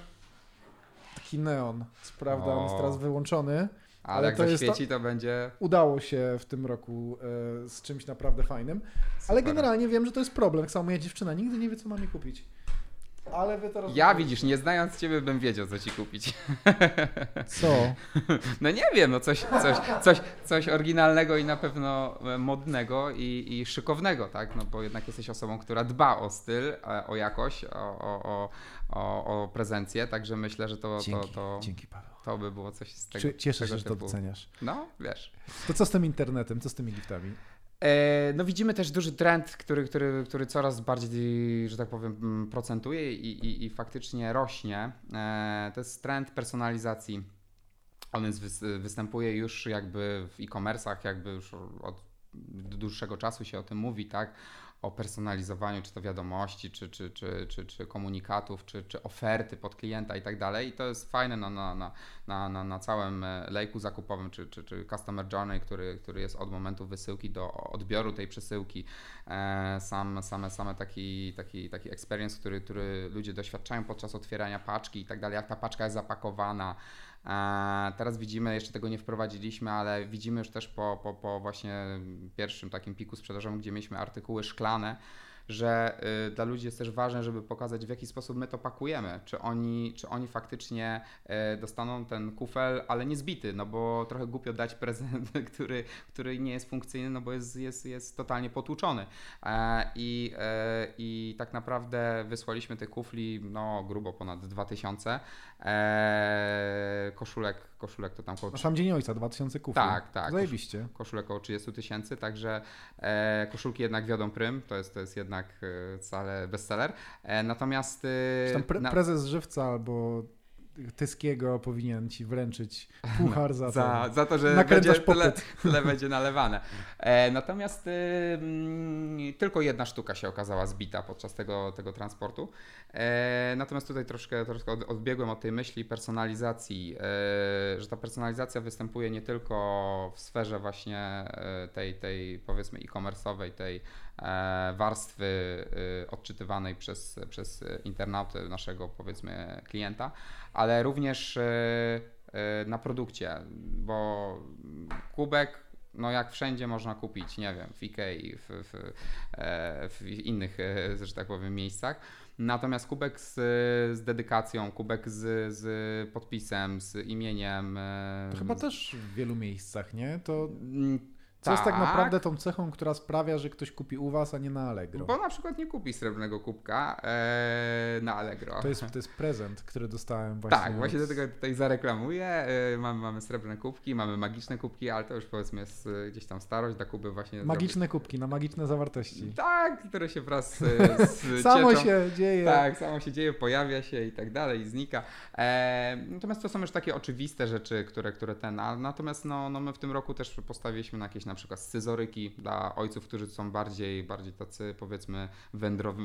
taki neon. Co prawda o. on jest teraz wyłączony. Ale, ale jak to zaświeci, to będzie... Udało się w tym roku e, z czymś naprawdę fajnym. Super. Ale generalnie wiem, że to jest problem. Tak samo moja dziewczyna nigdy nie wie, co mamy kupić. Ale wy teraz... Ja widzisz, nie znając ciebie bym wiedział, co ci kupić. Co? No nie wiem, no coś, coś, coś, coś oryginalnego i na pewno e, modnego i, i szykownego, tak? No bo jednak jesteś osobą, która dba o styl, e, o jakość, o, o, o, o prezencję, także myślę, że to, dzięki, to, to, dzięki Paweł. to by było coś z tego Cieszę tego się, że to doceniasz. No, wiesz. To co z tym internetem, co z tymi giftami? E, no widzimy też duży trend, który, który, który coraz bardziej, że tak powiem, mm, procentuje i, i, i faktycznie rośnie. E, to jest trend personalizacji. On jest, występuje już jakby w e-commerce'ach, jakby już od dłuższego czasu się o tym mówi, tak? O personalizowaniu, czy to wiadomości, czy, czy, czy, czy, czy komunikatów, czy, czy oferty pod klienta i tak dalej. I to jest fajne na, na, na, na, na, całym e, lejku zakupowym, czy, czy, czy customer journey, który, który jest od momentu wysyłki do odbioru tej przesyłki. E, sam, same, same taki, taki, taki experience, który, który ludzie doświadczają podczas otwierania paczki i tak dalej, jak ta paczka jest zapakowana, Teraz widzimy, jeszcze tego nie wprowadziliśmy, ale widzimy już też po, po, po właśnie pierwszym takim piku sprzedażowym, gdzie mieliśmy artykuły szklane, że y, dla ludzi jest też ważne, żeby pokazać w jaki sposób my to pakujemy. Czy oni, czy oni faktycznie y, dostaną ten kufel, ale nie zbity, no bo trochę głupio dać prezent, który, który nie jest funkcyjny, no bo jest, jest, jest totalnie potłuczony. E, I, e, I tak naprawdę wysłaliśmy tych kufli no grubo ponad 2000. E, koszulek, koszulek to tam około... Masz Dzień Ojca, 2000 kufli. Tak, tak. Zajebiście. Koszulek około 30 tysięcy, także e, koszulki jednak wiodą prym, to jest, to jest jednak e, wcale bestseller. E, natomiast... E, tam pre prezes Żywca albo Tyskiego powinien ci wręczyć puchar za to. za, za to, że będzie tyle, tyle, będzie nalewane. E, natomiast y, tylko jedna sztuka się okazała zbita podczas tego, tego transportu. E, natomiast tutaj troszkę, troszkę odbiegłem od tej myśli personalizacji, e, że ta personalizacja występuje nie tylko w sferze właśnie e, tej, tej powiedzmy e-commerce'owej, tej warstwy e, odczytywanej przez, przez internauty naszego powiedzmy klienta, ale również na produkcie, bo kubek no jak wszędzie można kupić, nie wiem, w Ikei, w, w, w innych, że tak powiem, miejscach. Natomiast kubek z, z dedykacją, kubek z, z podpisem, z imieniem. To chyba też w wielu miejscach, nie? To mm, co tak. jest tak naprawdę tą cechą, która sprawia, że ktoś kupi u Was, a nie na Allegro? Bo na przykład nie kupi srebrnego kubka e, na Allegro. To jest, to jest prezent, który dostałem właśnie. Tak, właśnie do tego tutaj zareklamuję. E, mamy, mamy srebrne kubki, mamy magiczne kubki, ale to już powiedzmy jest e, gdzieś tam starość, da Kuby właśnie... Magiczne zrobić. kubki na magiczne zawartości. Tak, które się wraz z Samo cieczą, się dzieje. Tak, samo się dzieje, pojawia się i tak dalej i znika. E, natomiast to są już takie oczywiste rzeczy, które, które ten... Natomiast no, no my w tym roku też postawiliśmy na jakieś na przykład scyzoryki dla ojców, którzy są bardziej, bardziej tacy powiedzmy wędrow,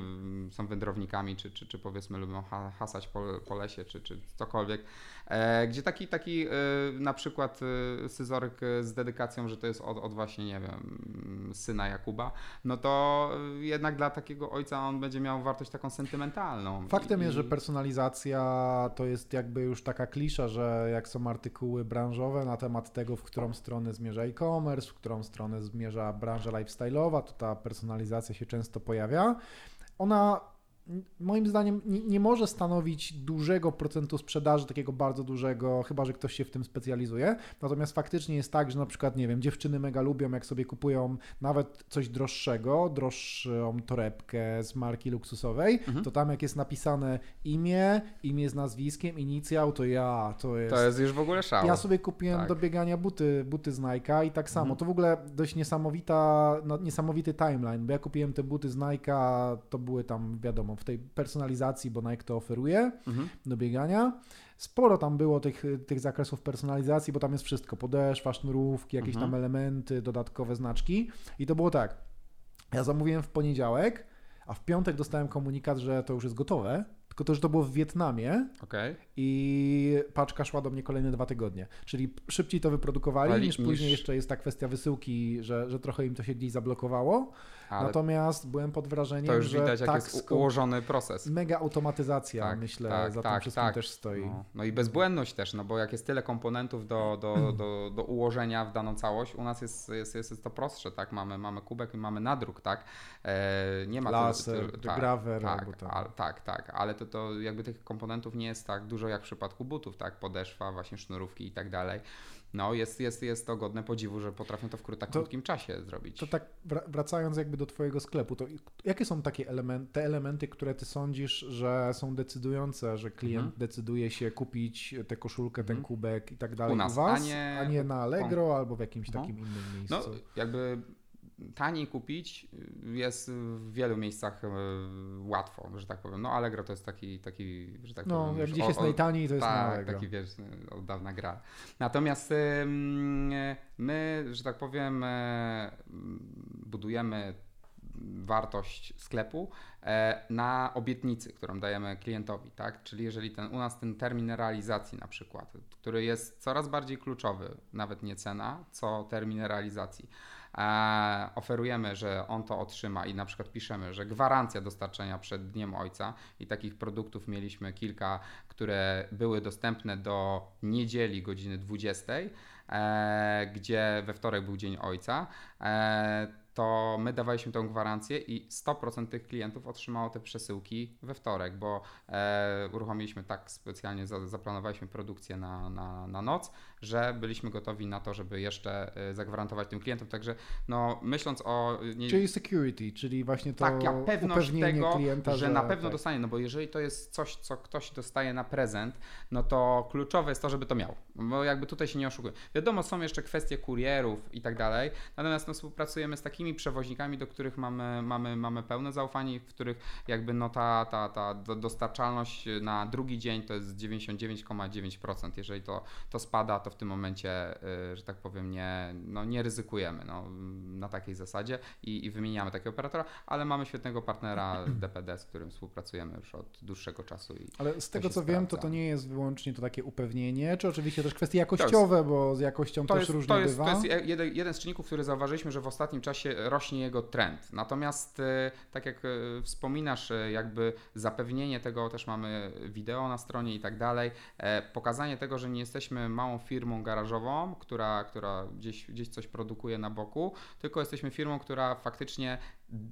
są wędrownikami, czy, czy, czy powiedzmy lubią hasać po, po lesie, czy, czy cokolwiek. E, gdzie taki, taki e, na przykład e, scyzoryk z dedykacją, że to jest od, od właśnie, nie wiem, syna Jakuba, no to jednak dla takiego ojca on będzie miał wartość taką sentymentalną. Faktem I, jest, że personalizacja to jest jakby już taka klisza, że jak są artykuły branżowe na temat tego, w którą stronę zmierza e-commerce, w którą stronę zmierza branża lifestyle'owa, to ta personalizacja się często pojawia. Ona moim zdaniem nie, nie, może stanowić dużego procentu sprzedaży, takiego bardzo dużego, chyba że ktoś się w tym specjalizuje. Natomiast faktycznie jest tak, że na przykład, nie wiem, dziewczyny mega lubią, jak sobie kupują nawet coś droższego, droższą torebkę z marki luksusowej, mhm. to tam jak jest napisane imię, imię z nazwiskiem, inicjał, to ja, to jest... To jest już w ogóle szał. Ja sobie kupiłem tak. do biegania buty, buty z Nike'a i tak samo. Mhm. To w ogóle dość niesamowita, no, niesamowity timeline, bo ja kupiłem te buty z Nike'a, to były tam, wiadomo, w tej personalizacji, bo Nike to oferuje mhm. do biegania. Sporo tam było tych, tych zakresów personalizacji, bo tam jest wszystko, podeszwa, sznurówki, jakieś mhm. tam elementy, dodatkowe znaczki i to było tak, ja zamówiłem w poniedziałek, a w piątek dostałem komunikat, że to już jest gotowe, tylko to, że to było w Wietnamie okay. i paczka szła do mnie kolejne dwa tygodnie. Czyli szybciej to wyprodukowali, niż, niż później jeszcze jest ta kwestia wysyłki, że, że trochę im to się gdzieś zablokowało. Ale Natomiast byłem pod wrażeniem, to już że widać, tak, jak jest ułożony proces. Mega automatyzacja, tak, myślę, tak, za tym tak, wszystkim tak. też stoi. No. no. i bezbłędność też, no bo jak jest tyle komponentów do, do, do, do ułożenia w daną całość, u nas jest, jest, jest to prostsze, tak? Mamy, mamy kubek i mamy nadruk, tak? E, nie ma Laser, to, to, tak, graver, tak, a, tak, tak, ale to, to jakby tych komponentów nie jest tak dużo jak w przypadku butów, tak? Podeszwa, właśnie sznurówki i tak dalej no jest, jest, jest to godne podziwu, że potrafią to w tak krótkim czasie zrobić. To tak wracając jakby do Twojego sklepu, to jakie są takie elementy, te elementy, które Ty sądzisz, że są decydujące, że klient mhm. decyduje się kupić tę koszulkę, mhm. ten kubek i tak dalej u, nas, u Was, a nie, a nie na Allegro albo w jakimś mhm. takim innym miejscu? No jakby taniej kupić jest w wielu miejscach e, łatwo, że tak powiem. No Allegro to jest taki, taki że tak no, powiem. jak gdzieś jest najtaniej, to jest tak, Allegro. taki wiesz, od dawna gra. Natomiast my, że tak powiem, e, budujemy wartość sklepu e, na obietnicy, którą dajemy klientowi, tak? Czyli jeżeli ten, u nas ten termin realizacji na przykład, który jest coraz bardziej kluczowy, nawet nie cena, co termin realizacji, oferujemy, że on to otrzyma i na przykład piszemy, że gwarancja dostarczenia przed Dniem Ojca i takich produktów mieliśmy kilka, które były dostępne do niedzieli godziny 20, e, gdzie we wtorek był Dzień Ojca. To my dawaliśmy tą gwarancję i 100% tych klientów otrzymało te przesyłki we wtorek, bo e, uruchomiliśmy tak specjalnie, za, zaplanowaliśmy produkcję na, na, na noc, że byliśmy gotowi na to, żeby jeszcze e, zagwarantować tym klientom. Także no, myśląc o. Nie... Czyli security, czyli właśnie to taka pewność tego, klienta, że, że na pewno tak. dostanie. No bo jeżeli to jest coś, co ktoś dostaje na prezent, no to kluczowe jest to, żeby to miał. Bo jakby tutaj się nie oszukuje. Wiadomo, są jeszcze kwestie kurierów i tak dalej, natomiast no, współpracujemy z takimi przewoźnikami, do których mamy, mamy, mamy pełne zaufanie, w których jakby no ta, ta, ta dostarczalność na drugi dzień to jest 99,9%. Jeżeli to, to spada, to w tym momencie, y, że tak powiem, nie, no, nie ryzykujemy no, na takiej zasadzie i, i wymieniamy takiego operatora, ale mamy świetnego partnera DPD, z którym współpracujemy już od dłuższego czasu. Ale z tego co wiem, to to nie jest wyłącznie to takie upewnienie, czy oczywiście też kwestie jakościowe, jest, bo z jakością też jest, różnie to jest, bywa. To jest jeden, jeden z czynników, który zauważyliśmy, że w ostatnim czasie rośnie jego trend. Natomiast e, tak jak e, wspominasz, e, jakby zapewnienie tego, też mamy wideo na stronie i tak dalej, pokazanie tego, że nie jesteśmy małą firmą garażową, która, która gdzieś, gdzieś coś produkuje na boku, tylko jesteśmy firmą, która faktycznie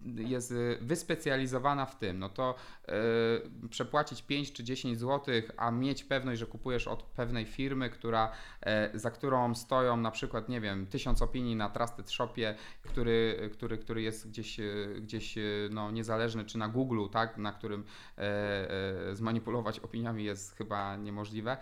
jest wyspecjalizowana w tym, no to yy, przepłacić 5 czy 10 zł, a mieć pewność, że kupujesz od pewnej firmy, która, yy, za którą stoją na przykład, nie wiem, tysiąc opinii na Trusted Shopie, który, który, który jest gdzieś, yy, gdzieś no, niezależny, czy na Google, tak, na którym zmanipulować opiniami jest chyba niemożliwe.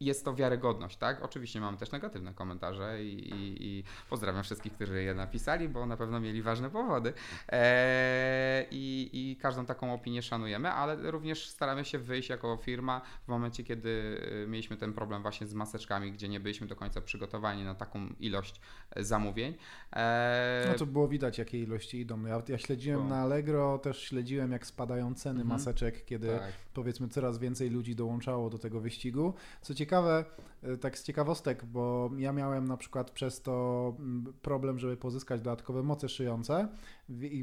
Jest to wiarygodność, tak? Oczywiście mamy też negatywne komentarze i, i, i pozdrawiam wszystkich, którzy je napisali, bo na pewno mieli ważne ważne powody. Eee, i, I każdą taką opinię szanujemy, ale również staramy się wyjść jako firma w momencie, kiedy e, mieliśmy ten problem właśnie z maseczkami, gdzie nie byliśmy do końca przygotowani na taką ilość e, zamówień. Eee, no to było widać, jakie ilości idą. Ja, ja śledziłem bo... na Allegro, też śledziłem, jak spadają ceny mhm. maseczek, kiedy tak. powiedzmy coraz więcej ludzi dołączało do tego wyścigu. Co ciekawe, e, tak z ciekawostek, bo ja miałem na przykład przez to mm, problem, żeby pozyskać dodatkowe moce szyjące i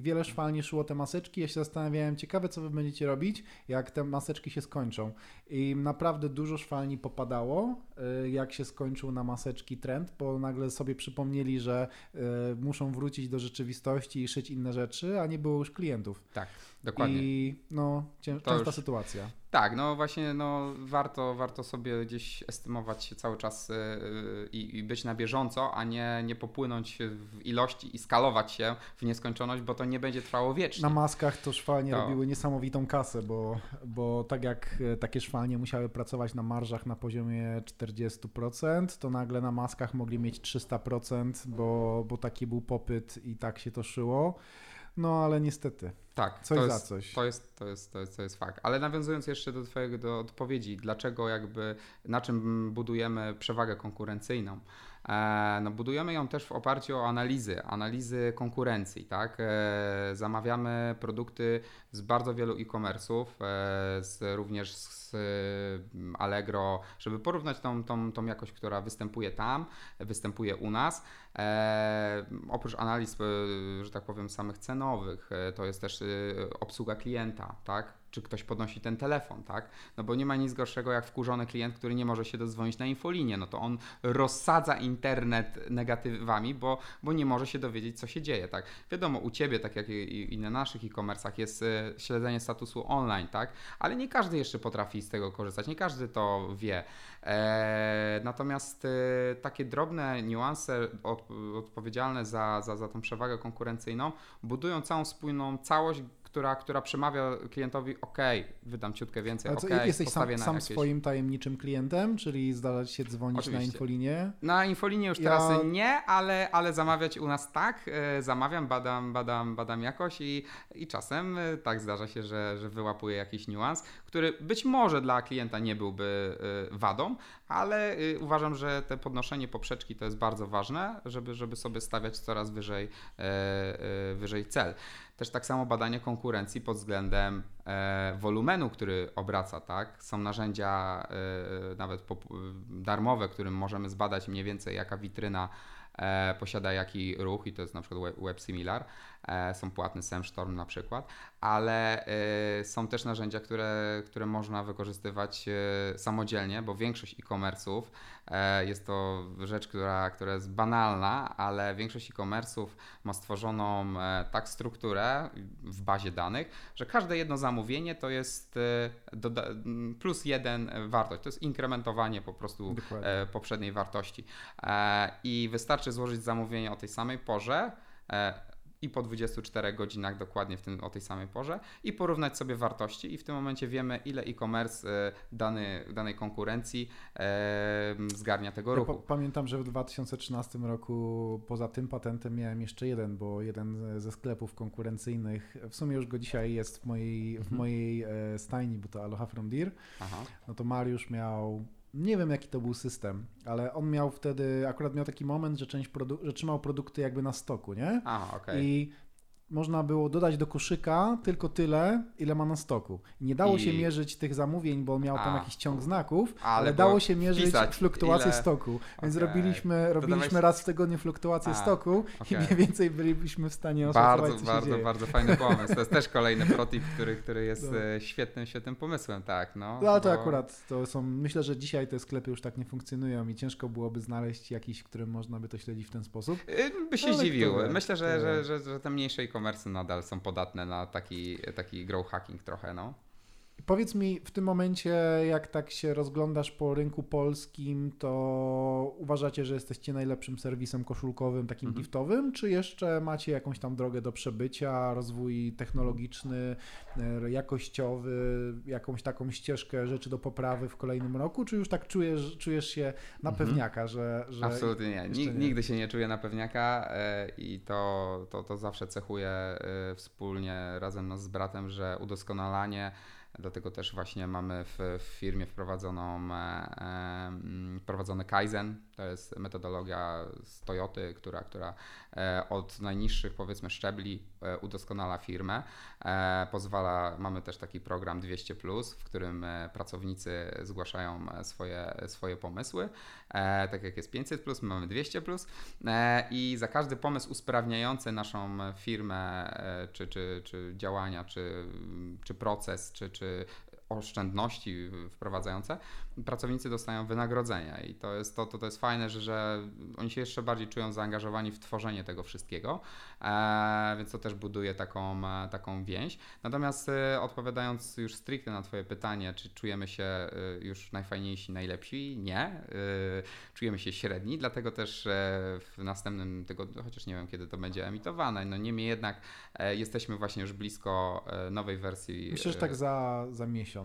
wiele szwalni szło te maseczki. Ja się zastanawiałem, ciekawe co wy będziecie robić, jak te maseczki się skończą. I naprawdę dużo szwalni popadało, y, jak się skończył na maseczki trend, bo nagle sobie przypomnieli, że y, muszą wrócić do rzeczywistości i szyć inne rzeczy, a nie było już klientów. Tak, dokładnie. I no, częsta już... sytuacja. Tak, no właśnie no, warto, warto sobie gdzieś estymować cały czas yy, i, być na bieżąco, a nie, nie popłynąć w ilości i skalować się w nieskończoność, bo to nie będzie trwało wiecznie. Na maskach to szwalnie to. robiły niesamowitą kasę, bo, bo tak jak e, takie szwalnie musiały pracować na marżach na poziomie 40%, to nagle na maskach mogli mieć 300%, bo, bo taki był popyt i tak się to szyło. No ale niestety. Tak, coś to za jest, coś. To jest, to, jest, to, jest, to jest fakt. Ale nawiązując jeszcze do Twojego do odpowiedzi, dlaczego jakby, na czym budujemy przewagę konkurencyjną? E, no, budujemy ją też w oparciu o analizy, analizy konkurencji, tak? E, zamawiamy produkty z bardzo wielu e-commerce'ów, e, również z Allegro, żeby porównać tą, tą, tą jakość, która występuje tam, występuje u nas. Oprócz analiz, że tak powiem, samych cenowych, to jest też obsługa klienta, tak? czy ktoś podnosi ten telefon, tak? No bo nie ma nic gorszego jak wkurzony klient, który nie może się dozwonić na infolinię, no to on rozsadza internet negatywami, bo, bo nie może się dowiedzieć, co się dzieje, tak? Wiadomo, u Ciebie, tak jak i, i na naszych e-commerce'ach jest e, śledzenie statusu online, tak? Ale nie każdy jeszcze potrafi z tego korzystać, nie każdy to wie. E, natomiast e, takie drobne niuanse od, odpowiedzialne za, za, za tą przewagę konkurencyjną budują całą spójną całość, która, która przemawia klientowi, ok, wydam ciutkę więcej, ok, jesteś sam, sam jakieś... swoim tajemniczym klientem, czyli zdarza się dzwonić Oczywiście. na infolinię? Na infolinię już teraz ja... nie, ale, ale zamawiać u nas tak, e, zamawiam, badam, badam, badam jakoś i, i czasem tak zdarza się, że, że wyłapuję jakiś niuans, który być może dla klienta nie byłby e, wadą, ale uważam, że te podnoszenie poprzeczki to jest bardzo ważne, żeby, żeby sobie stawiać coraz wyżej, wyżej cel. Też tak samo badanie konkurencji pod względem e, wolumenu, który obraca, tak? Są narzędzia e, nawet darmowe, którym możemy zbadać mniej więcej jaka witryna e, posiada jaki ruch i to jest na przykład Web Similar, e, są płatne SEMstorm na przykład, ale e, są też narzędzia, które, które można wykorzystywać e, samodzielnie, bo większość e-commerce'ów jest to rzecz, która, która jest banalna, ale większość e-commerce'ów ma stworzoną tak strukturę w bazie danych, że każde jedno zamówienie to jest plus jeden wartość. To jest inkrementowanie po prostu Dokładnie. poprzedniej wartości. I wystarczy złożyć zamówienie o tej samej porze i po 24 godzinach dokładnie w tym, o tej samej porze i porównać sobie wartości i w tym momencie wiemy ile e-commerce e, dany, danej konkurencji e, zgarnia tego ja ruchu. pamiętam, że w 2013 roku poza tym patentem miałem jeszcze jeden, bo jeden ze sklepów konkurencyjnych, w sumie już go dzisiaj jest w mojej, mhm. w mojej e, stajni, bo to Aloha From Deer, Aha. no to Mariusz miał nie wiem jaki to był system, ale on miał wtedy, akurat miał taki moment, że część produ- że trzymał produkty jakby na stoku, nie? Aha, okay. I można było dodać do koszyka tylko tyle, ile ma na stoku. Nie dało I... się mierzyć tych zamówień, bo miał tam A, jakiś ciąg znaków, ale, ale dało się mierzyć fluktuację ile... stoku. Więc okay. robiliśmy, robiliśmy raz w tygodniu fluktuację A, stoku okay. i mniej więcej byliśmy w stanie oszacować, Bardzo, bardzo, dzieje. bardzo fajny pomysł. To jest też kolejny protip, który, który jest no. E, świetnym, świetnym pomysłem, tak. No, no ale to bo... akurat to są, myślę, że dzisiaj te sklepy już tak nie funkcjonują i ciężko byłoby znaleźć jakiś, w którym można by to śledzić w ten sposób. Y, by się ale zdziwił. Myślę, że, że, że, że te mniejsze e-commerce nadal są podatne na taki, taki grow hacking trochę, no. Powiedz mi w tym momencie, jak tak się rozglądasz po rynku polskim, to uważacie, że jesteście najlepszym serwisem koszulkowym, takim mhm. giftowym, czy jeszcze macie jakąś tam drogę do przebycia, rozwój technologiczny, e, jakościowy, jakąś taką ścieżkę rzeczy do poprawy w kolejnym roku, czy już tak czujesz, czujesz się na mhm. pewniaka, że, że Absolutnie nie. nie. Nigdy się nie czuję na pewniaka e, i to, to, to zawsze cechuje e, wspólnie razem z bratem, że udoskonalanie Dlatego też właśnie mamy w, w firmie wprowadzoną, e, e, wprowadzony Kaizen, to jest metodologia z Toyoty, która, która e, od najniższych powiedzmy szczebli e, udoskonala firmę. E, pozwala, mamy też taki program 200, w którym pracownicy zgłaszają swoje, swoje pomysły. Tak jak jest 500, my mamy 200. I za każdy pomysł usprawniający naszą firmę, czy, czy, czy działania, czy, czy proces, czy, czy oszczędności wprowadzające, pracownicy dostają wynagrodzenia i to jest, to, to, to jest fajne, że, że oni się jeszcze bardziej czują zaangażowani w tworzenie tego wszystkiego, e, więc to też buduje taką, e, taką więź. Natomiast e, odpowiadając już stricte na Twoje pytanie, czy czujemy się e, już najfajniejsi, najlepsi? Nie. E, czujemy się średni, dlatego też e, w następnym tygodniu, chociaż nie wiem kiedy to będzie emitowane, no niemniej jednak jesteśmy właśnie już blisko nowej wersji. Myślę, że tak za, za miesiąc.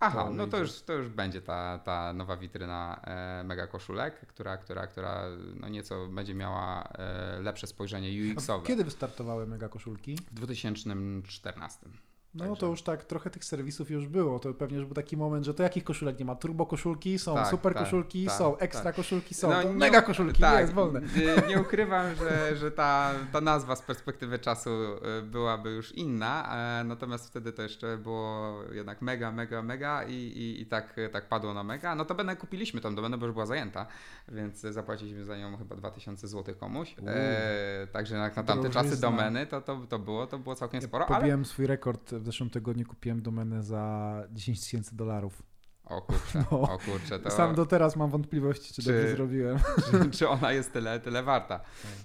Aha, no to już, to już będzie ta, ta nowa witryna e, mega koszulek, która, która, która no nieco będzie miała e, lepsze spojrzenie UX-owe. A kiedy wystartowały mega koszulki? W 2014. No Także... to już tak, trochę tych serwisów już było. To pewnie już był taki moment, że to jakich koszulek nie ma? Turbo koszulki są, tak, super tak, koszulki tak, są, ekstra tak. koszulki są, no, mega koszulki tak, jest wolne. Nie ukrywam, że, że ta, ta nazwa z perspektywy czasu y, byłaby już inna, e, natomiast wtedy to jeszcze było jednak mega, mega, mega i, i, i tak, tak padło na mega. No to będę kupiliśmy tą domenę, bo już była zajęta, więc zapłaciliśmy za nią chyba 2000 zł komuś. E, także jak na tamte czasy domeny to, to, to było, to było całkiem sporo. Ja ale... swój rekord w zeszłym tygodniu kupiłem domenę za 10 tysięcy dolarów. O kurczę, no, o kurczę. To... Sam do teraz mam wątpliwości, czy, czy dobrze zrobiłem. Czy, czy, ona jest tyle, tyle warta.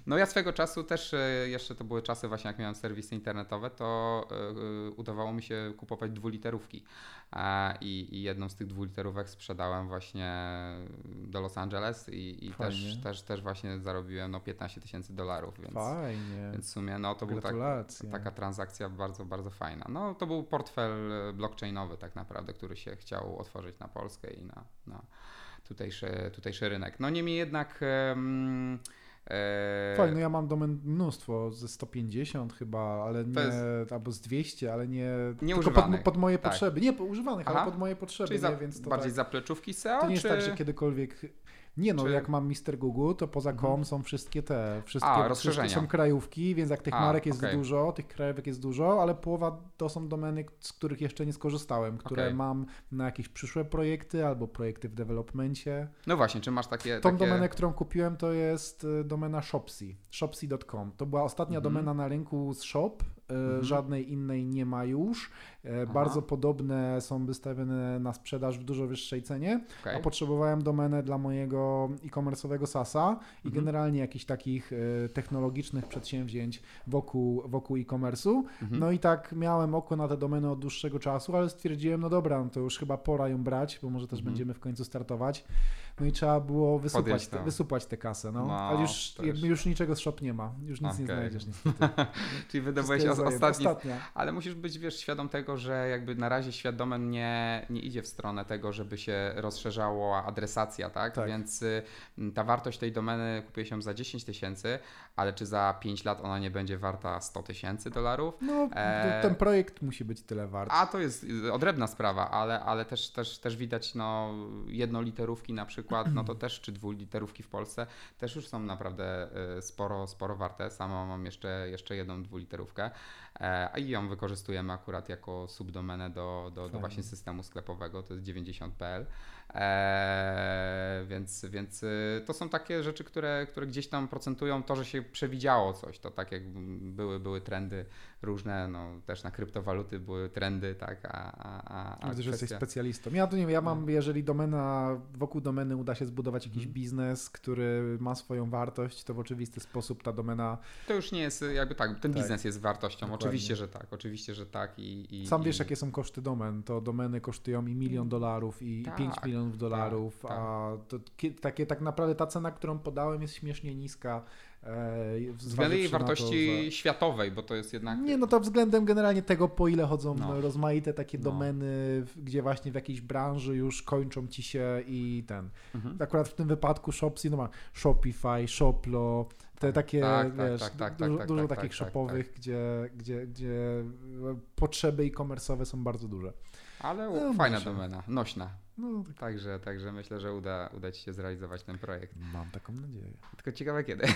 No ja swego czasu też, e, jeszcze to były czasy właśnie jak miałem serwisy internetowe, to yy, udawało mi się kupować dwuliterówki. I, I, jedną z tych dwuliterówek sprzedałem właśnie do Los Angeles i, i też, też, też właśnie zarobiłem no 15 tysięcy dolarów. Więc, Fajnie. Więc w sumie no to była tak, taka transakcja bardzo, bardzo fajna. No to był portfel blockchainowy tak naprawdę, który się chciał otworzyć na Polskę i na, na tutejszy, tutejszy rynek. No niemniej jednak... Um, Eee... Fajnie, no ja mam domen mnóstwo, ze 150 chyba, ale nie, jest... albo z 200, ale nie, nie tylko pod, pod, moje tak. potrzeby. Nie używanych, Aha. ale pod moje potrzeby. Czyli za, nie, więc to bardziej tak, zapleczówki SEO? To nie czy... jest tak, że kiedykolwiek nie no, Czy... jak mam Mister Google, to poza com mhm. są wszystkie te, wszystkie, A, rozszerzenia. są krajówki, więc jak tych A, marek jest okay. dużo, tych krajówek jest dużo, ale połowa to są domeny, z których jeszcze nie skorzystałem, które okay. mam na jakieś przyszłe projekty albo projekty w developmencie. No właśnie, czy masz takie... Tą takie... domenę, którą kupiłem to jest y, domena Shopsy, shopsy.com. To była ostatnia mhm. domena na rynku z Shop, mhm. żadnej innej nie ma już. E, Aha. Bardzo podobne są wystawione na sprzedaż w dużo wyższej cenie, okay. a potrzebowałem domenę dla mojego e-commerce'owego SASa i mhm. generalnie jakichś takich e, technologicznych przedsięwzięć wokół, wokół e-commerce'u. Mhm. No i tak miałem oko na te domeny od dłuższego czasu, ale stwierdziłem, no dobra, no to już chyba pora ją brać, bo może też mhm. będziemy w końcu startować. No i trzeba było wysupać, te, wysupać tę kasę. No. no ale już, już niczego z shop nie ma. Już nic okay. nie znajdziesz niestety. Czyli wydobyłeś ostatni. Ale musisz być wiesz, świadom tego, że jakby na razie świat domen nie, nie idzie w stronę tego, żeby się rozszerzała adresacja, tak? tak. Więc y, ta wartość tej domeny kupuje się za 10 tysięcy, ale czy za 5 lat ona nie będzie warta 100 tysięcy dolarów? No, e... ten projekt musi być tyle wart. A to jest odrębna sprawa, ale, ale też, też, też widać no, jednoliterówki na przykład, no to też, czy dwuliterówki w Polsce też już są naprawdę y, sporo, sporo warte. Sama mam jeszcze, jeszcze jedną dwuliterówkę. E, a i ją wykorzystujemy akurat jako subdomenę do, do, do właśnie systemu sklepowego, to jest 90.pl. Eee, więc, więc y, to są takie rzeczy, które, które gdzieś tam procentują to, że się przewidziało coś. To tak jak były, były trendy różne, no też na kryptowaluty były trendy, tak, a, a, a Widzę, że jesteś specjalistą. Ja to nie wiem, ja mam, no. jeżeli domena, wokół domeny uda się zbudować jakiś hmm. biznes, który ma swoją wartość, to w oczywisty sposób ta domena... To już nie jest jakby tak, ten tak. biznes jest wartością, Dokładnie. oczywiście, że tak, oczywiście, że tak i... i Sam i... wiesz, jakie są koszty domen, to domeny kosztują i milion dolarów i tak. 5 milionów milionów dolarów, tak, tak. a to takie tak naprawdę ta cena, którą podałem jest śmiesznie niska. E, względem jej wartości to, że... światowej, bo to jest jednak. Nie, no to względem generalnie tego, po ile chodzą no. rozmaite takie no. domeny, gdzie właśnie w jakiejś branży już kończą ci się i ten. Mhm. Akurat w tym wypadku Shopsy, no ma Shopify, Shoplo, te takie, tak, tak wiesz, tak, tak, dużo, tak, dużo takich shopowych, Gdzie, gdzie, gdzie potrzeby e-commerce'owe są bardzo duże. Ale no, fajna domena, nośna. No, tak. także, także myślę, że uda, uda Ci się zrealizować ten projekt. Mam taką nadzieję. Tylko ciekawe kiedy.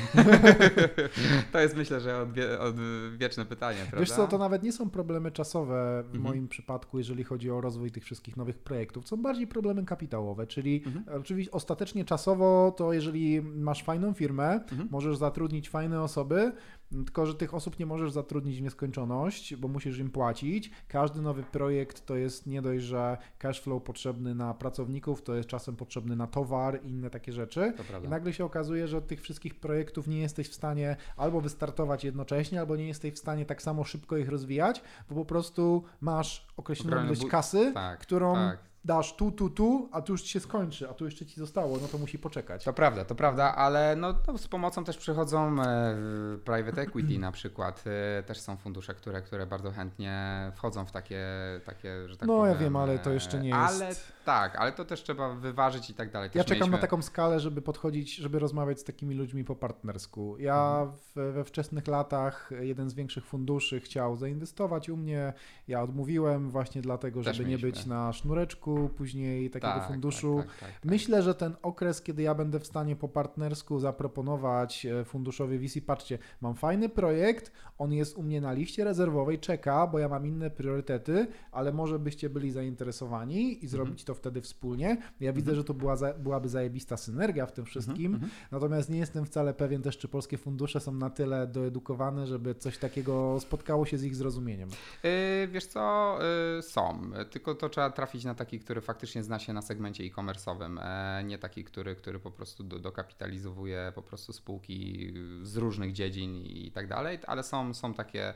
to jest myślę, że odwie, odwieczne pytanie, prawda? Wiesz co, to nawet nie są problemy czasowe w mhm. moim przypadku, jeżeli chodzi o rozwój tych wszystkich nowych projektów. Są bardziej problemy kapitałowe, czyli mhm. oczywiście ostatecznie czasowo to jeżeli masz fajną firmę, mhm. możesz zatrudnić fajne osoby, tylko, że tych osób nie możesz zatrudnić w nieskończoność, bo musisz im płacić. Każdy nowy projekt to jest nie dość, że cash flow potrzebny na pracowników, to jest czasem potrzebny na towar i inne takie rzeczy. I nagle się okazuje, że od tych wszystkich projektów nie jesteś w stanie albo wystartować jednocześnie, albo nie jesteś w stanie tak samo szybko ich rozwijać, bo po prostu masz określoną ilość kasy, tak, którą tak dasz tu, tu, tu, a tu już ci się skończy, a tu jeszcze ci zostało, no to musi poczekać. To prawda, to prawda, ale no, no z pomocą też przychodzą e, private equity na przykład. E, też są fundusze, które, które bardzo chętnie wchodzą w takie, takie że tak No powiem, ja wiem, ale to jeszcze nie jest... Ale tak, ale to też trzeba wyważyć i tak dalej. Też ja czekam mieliśmy... na taką skalę, żeby podchodzić, żeby rozmawiać z takimi ludźmi po partnersku. Ja mhm. w, we wczesnych latach jeden z większych funduszy chciał zainwestować u mnie, ja odmówiłem właśnie dlatego, żeby nie być na sznureczku, później takiego tak, funduszu. Tak, tak, tak, tak, Myślę, że ten okres, kiedy ja będę w stanie po partnersku zaproponować e, funduszowi VC, patrzcie, mam fajny projekt, on jest u mnie na liście rezerwowej, czeka, bo ja mam inne priorytety, ale może byście byli zainteresowani i mhm. zrobić to wtedy wspólnie. Ja widzę, mhm. że to była, byłaby zajebista synergia w tym mhm, wszystkim, natomiast nie jestem wcale pewien też, czy polskie fundusze są na tyle doedukowane, żeby coś takiego spotkało się z ich zrozumieniem. Yy, wiesz co, yy, są, tylko to trzeba trafić na który faktycznie zna się na segmencie e-commerce'owym, e, nie taki, który, który po prostu do, dokapitalizowuje po prostu spółki z różnych dziedzin i tak dalej, ale są, są takie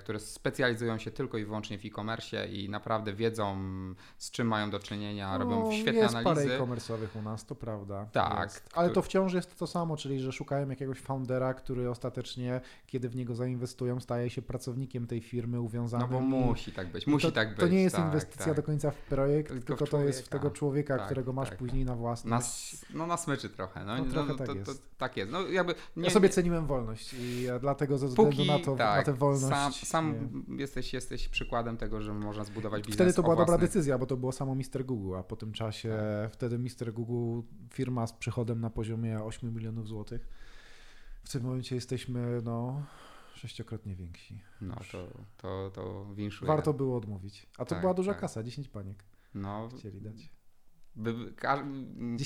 które specjalizują się tylko i wyłącznie w e-commerce i naprawdę wiedzą, z czym mają do czynienia, no, robią świetne jest analizy. Parę e-commerce'owych u nas, to prawda. Tak. Jest. Ale to wciąż jest to samo, czyli że szukają jakiegoś foundera, który ostatecznie, kiedy w niego zainwestują, staje się pracownikiem tej firmy uwiązanym. No bo musi tak być, musi to, tak być. To nie jest tak, inwestycja tak. do końca w projekt, tylko, tylko w to jest w tego człowieka, tak, którego masz tak. później na własność. Na, no na smyczy trochę. No, no, trochę no, tak, to, jest. To, tak jest. No, jakby nie, ja sobie ceniłem wolność i dlatego ze względu Póki, na, to, tak, na tę wolność... Sam, sam jesteś, jesteś przykładem tego, że można zbudować biznes Wtedy to była dobra decyzja, bo to było samo Mr. Google, a po tym czasie tak. wtedy Mr. Google, firma z przychodem na poziomie 8 milionów złotych. W tym momencie jesteśmy no sześciokrotnie więksi. No to, to, to winszuje. Warto było odmówić. A to tak, była duża tak. kasa, 10 paniek. No, chcieli dać. By,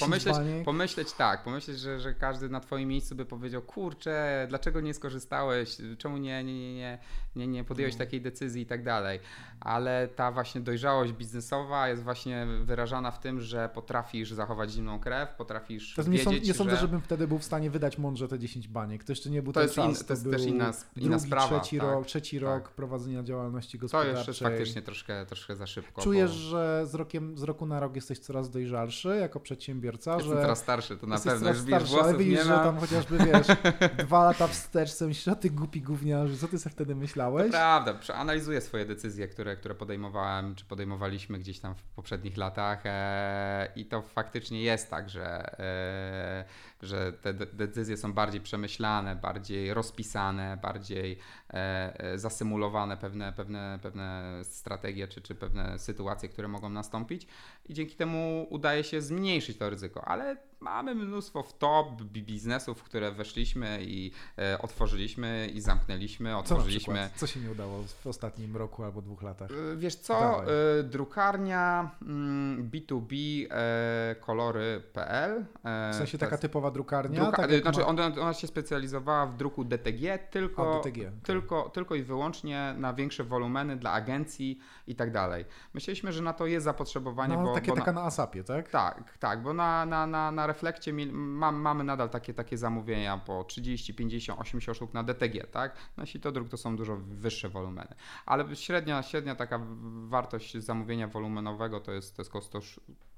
pomyśleć, pomyśleć tak, pomyśleć, że, że każdy na twoim miejscu by powiedział, kurczę, dlaczego nie skorzystałeś, czemu nie, nie, nie, nie, nie, nie podjąłeś no. takiej decyzji i tak dalej. Ale ta właśnie dojrzałość biznesowa jest właśnie wyrażana w tym, że potrafisz zachować zimną krew, potrafisz to wiedzieć, nie, sąd, nie że... sądzę, żebym wtedy był w stanie wydać mądrze te 10 baniek. To jeszcze nie był to ten jest czas. In, to, to jest też inna, inna drugi, sprawa. Trzeci, tak, rok, trzeci tak. rok prowadzenia działalności gospodarczej. To jeszcze faktycznie troszkę, troszkę za szybko. Czujesz, bo... że z, rokiem, z roku na rok jesteś coraz dojrzalszy jako przedsiębiorca, Jestem że... coraz starszy, to na pewno. Już starszy, ale widzisz, że tam chociażby, wiesz, dwa lata wstecz sobie myślisz, a ty głupi gówniarz, co ty sobie wtedy myślałeś? To prawda, przeanalizuję swoje decyzje, które, które podejmowałem, czy podejmowaliśmy gdzieś tam w poprzednich latach e, i to faktycznie jest tak, że, e, że te decyzje są bardziej przemyślane, bardziej rozpisane, bardziej e, zasymulowane pewne, pewne, pewne strategie, czy, czy pewne sytuacje, które mogą nastąpić. I dzięki temu udaje się zmniejszyć to ryzyko, ale mamy mnóstwo w top biznesów, w które weszliśmy i e, otworzyliśmy i zamknęliśmy, otworzyliśmy. Co, Co się nie udało w ostatnim roku albo dwóch latach? E, wiesz co, e, drukarnia mm, B2B e, kolory.pl. E, w sensie taka typowa drukarnia? Druka, tak znaczy ma... ona, ona, się specjalizowała w druku DTG, tylko, A, DTG, okay. tylko, tylko i wyłącznie na większe wolumeny dla agencji i tak dalej. Myśleliśmy, że na to jest zapotrzebowanie. No, bo, takie, bo taka na, na ASAPie, tak? Tak, tak, bo na, na, na, na reflekcie mam, mamy nadal takie, takie zamówienia po 30, 50, 80 sztuk na DTG, tak? Nasi to druk to są dużo wyższe wolumeny. Ale średnia, średnia taka wartość zamówienia wolumenowego to jest, to jest około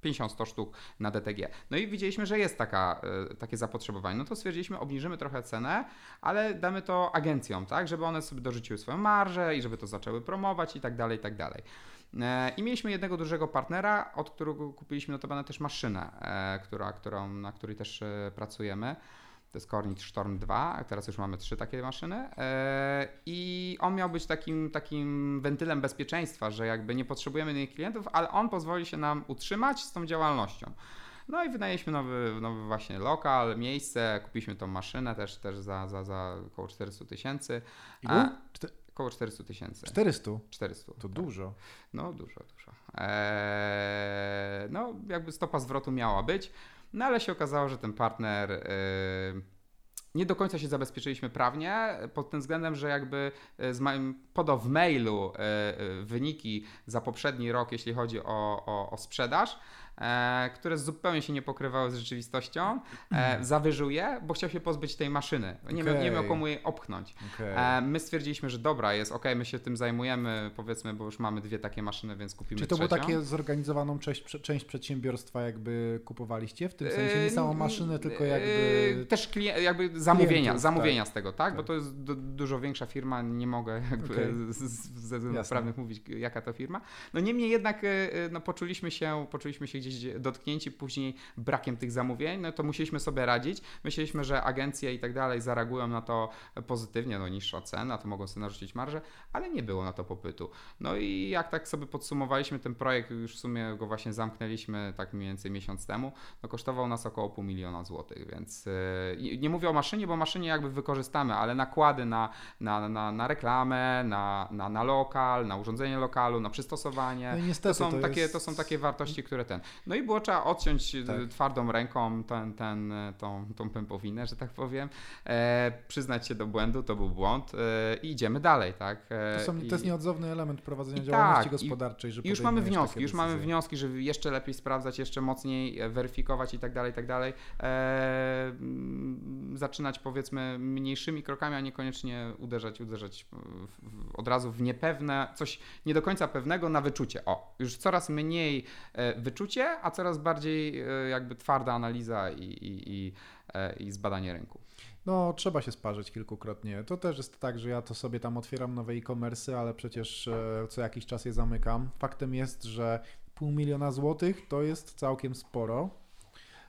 50-100 sztuk na DTG. No i widzieliśmy, że jest taka, takie zapotrzebowanie. No to stwierdziliśmy, obniżymy trochę cenę, ale damy to agencjom, tak? Żeby one sobie dorzuciły swoją marżę i żeby to zaczęły promować i tak dalej, i tak dalej. I mieliśmy jednego dużego partnera, od którego kupiliśmy notabene też maszynę, która, którą, na której też pracujemy. To jest Kornit Storm 2, teraz już mamy trzy takie maszyny i on miał być takim, takim wentylem bezpieczeństwa, że jakby nie potrzebujemy innych klientów, ale on pozwoli się nam utrzymać z tą działalnością. No i wynajęliśmy nowy, nowy właśnie lokal, miejsce, kupiliśmy tą maszynę też, też za, za, za około 400 tysięcy. Około 400 tysięcy. 400? 400. To tak. dużo. No dużo, dużo. Eee, no jakby stopa zwrotu miała być, no ale się okazało, że ten partner... Eee, nie do końca się zabezpieczyliśmy prawnie pod tym względem, że jakby podał w mailu wyniki za poprzedni rok, jeśli chodzi o, o, o sprzedaż, które zupełnie się nie pokrywały z rzeczywistością, e, zawyżył je, bo chciał się pozbyć tej maszyny. Nie, okay. miał, nie miał komu jej opchnąć. Okay. E, my stwierdziliśmy, że dobra, jest ok, my się tym zajmujemy, powiedzmy, bo już mamy dwie takie maszyny, więc kupimy Czy to trzecią. było takie zorganizowaną część, część przedsiębiorstwa jakby kupowaliście? W tym sensie nie samą maszynę, tylko jakby... E, też klient, jakby zamówienia, klientów, zamówienia tak. z tego, tak? tak? Bo to jest du dużo większa firma, nie mogę jakby okay. ze względów prawnych mówić, jaka to firma. No niemniej jednak e, no, poczuliśmy się, poczuliśmy się gdzieś dotknięci później brakiem tych zamówień, no to musieliśmy sobie radzić. Myśleliśmy, że agencje i tak dalej zareagują na to pozytywnie, no niższa cena, to mogą sobie narzucić marżę, ale nie było na to popytu. No i jak tak sobie podsumowaliśmy ten projekt, już w sumie go właśnie zamknęliśmy tak mniej więcej miesiąc temu, no kosztował nas około pół miliona złotych, więc yy, nie mówię o maszynie, bo maszynie jakby wykorzystamy, ale nakłady na, na, na, na reklamę, na, na, na lokal, na urządzenie lokalu, na przystosowanie, no niestety, to, są to takie, jest... to są takie wartości, które ten. No i było trzeba odciąć e, Tak. twardą ręką ten, ten, e, tą, tą pępowinę, że tak powiem, e, przyznać się do błędu, to był błąd e, i idziemy dalej, tak? E, To, są, i, to jest nieodzowny element prowadzenia działalności tak, gospodarczej, że już mamy wnioski, już mamy wnioski, żeby jeszcze lepiej sprawdzać, jeszcze mocniej e, weryfikować i tak dalej, i tak dalej. E, zaczynać powiedzmy mniejszymi krokami, a niekoniecznie uderzać, uderzać w, w, od razu w niepewne, coś nie do końca pewnego na wyczucie. O, już coraz mniej e, a coraz bardziej e, jakby twarda analiza i, i, i, e, i zbadanie rynku. No, trzeba się sparzyć kilkukrotnie. To też jest tak, że ja to sobie tam otwieram nowe e-commerce, ale przecież e, co jakiś czas je zamykam. Faktem jest, że pół miliona złotych to jest całkiem sporo.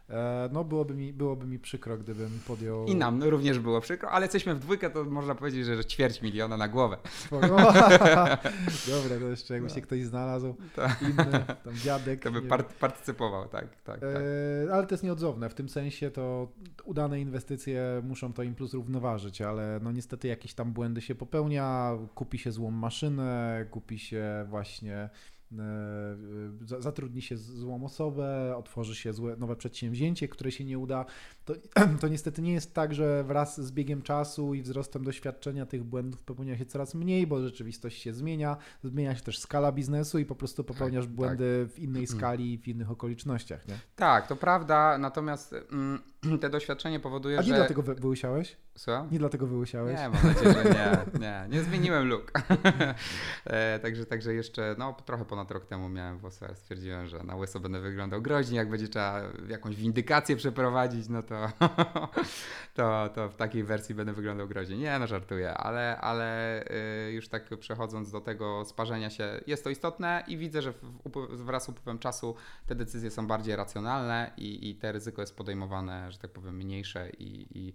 E, No, byłoby mi, byłoby mi przykro, gdybym podjął. I nam również było przykro, ale jesteśmy w dwójkę, to można powiedzieć, że ćwierć miliona na głowę. Dobra, to jeszcze jakby się ktoś znalazł, Tak. inny, tam dziadek. To by nie par- partycypował, tak, tak, tak. E, ale to jest nieodzowne. W tym sensie to udane inwestycje muszą to im plus równoważyć, ale no niestety jakieś tam błędy się popełnia, kupi się złą maszynę, kupi się właśnie zatrudni się złą osobę, otworzy się złe, nowe przedsięwzięcie, które się nie uda. To, to niestety nie jest tak, że wraz z biegiem czasu i wzrostem doświadczenia tych błędów popełnia się coraz mniej, bo rzeczywistość się zmienia, zmienia się też skala biznesu i po prostu popełniasz tak. błędy w innej skali w innych okolicznościach. Nie? Tak, to prawda, natomiast mm, te doświadczenie powoduje, A nie że... dlatego wy, wyłysiałeś? Słucham? Nie dlatego wyłysiałeś? Nie, mam nadzieję, że nie, nie, nie zmieniłem look. e, także, także jeszcze, no trochę ponad rok temu miałem włosy, ale stwierdziłem, że na łyso będę wyglądał groźnie, jak będzie trzeba jakąś windykację przeprowadzić, no to, to, to w takiej wersji będę wyglądał groźnie. Nie, no żartuję, ale, ale y, już tak przechodząc do tego sparzenia się, jest to istotne i widzę, że wraz z upływem czasu te decyzje są bardziej racjonalne i, i te ryzyko jest podejmowane, że tak powiem, mniejsze i, i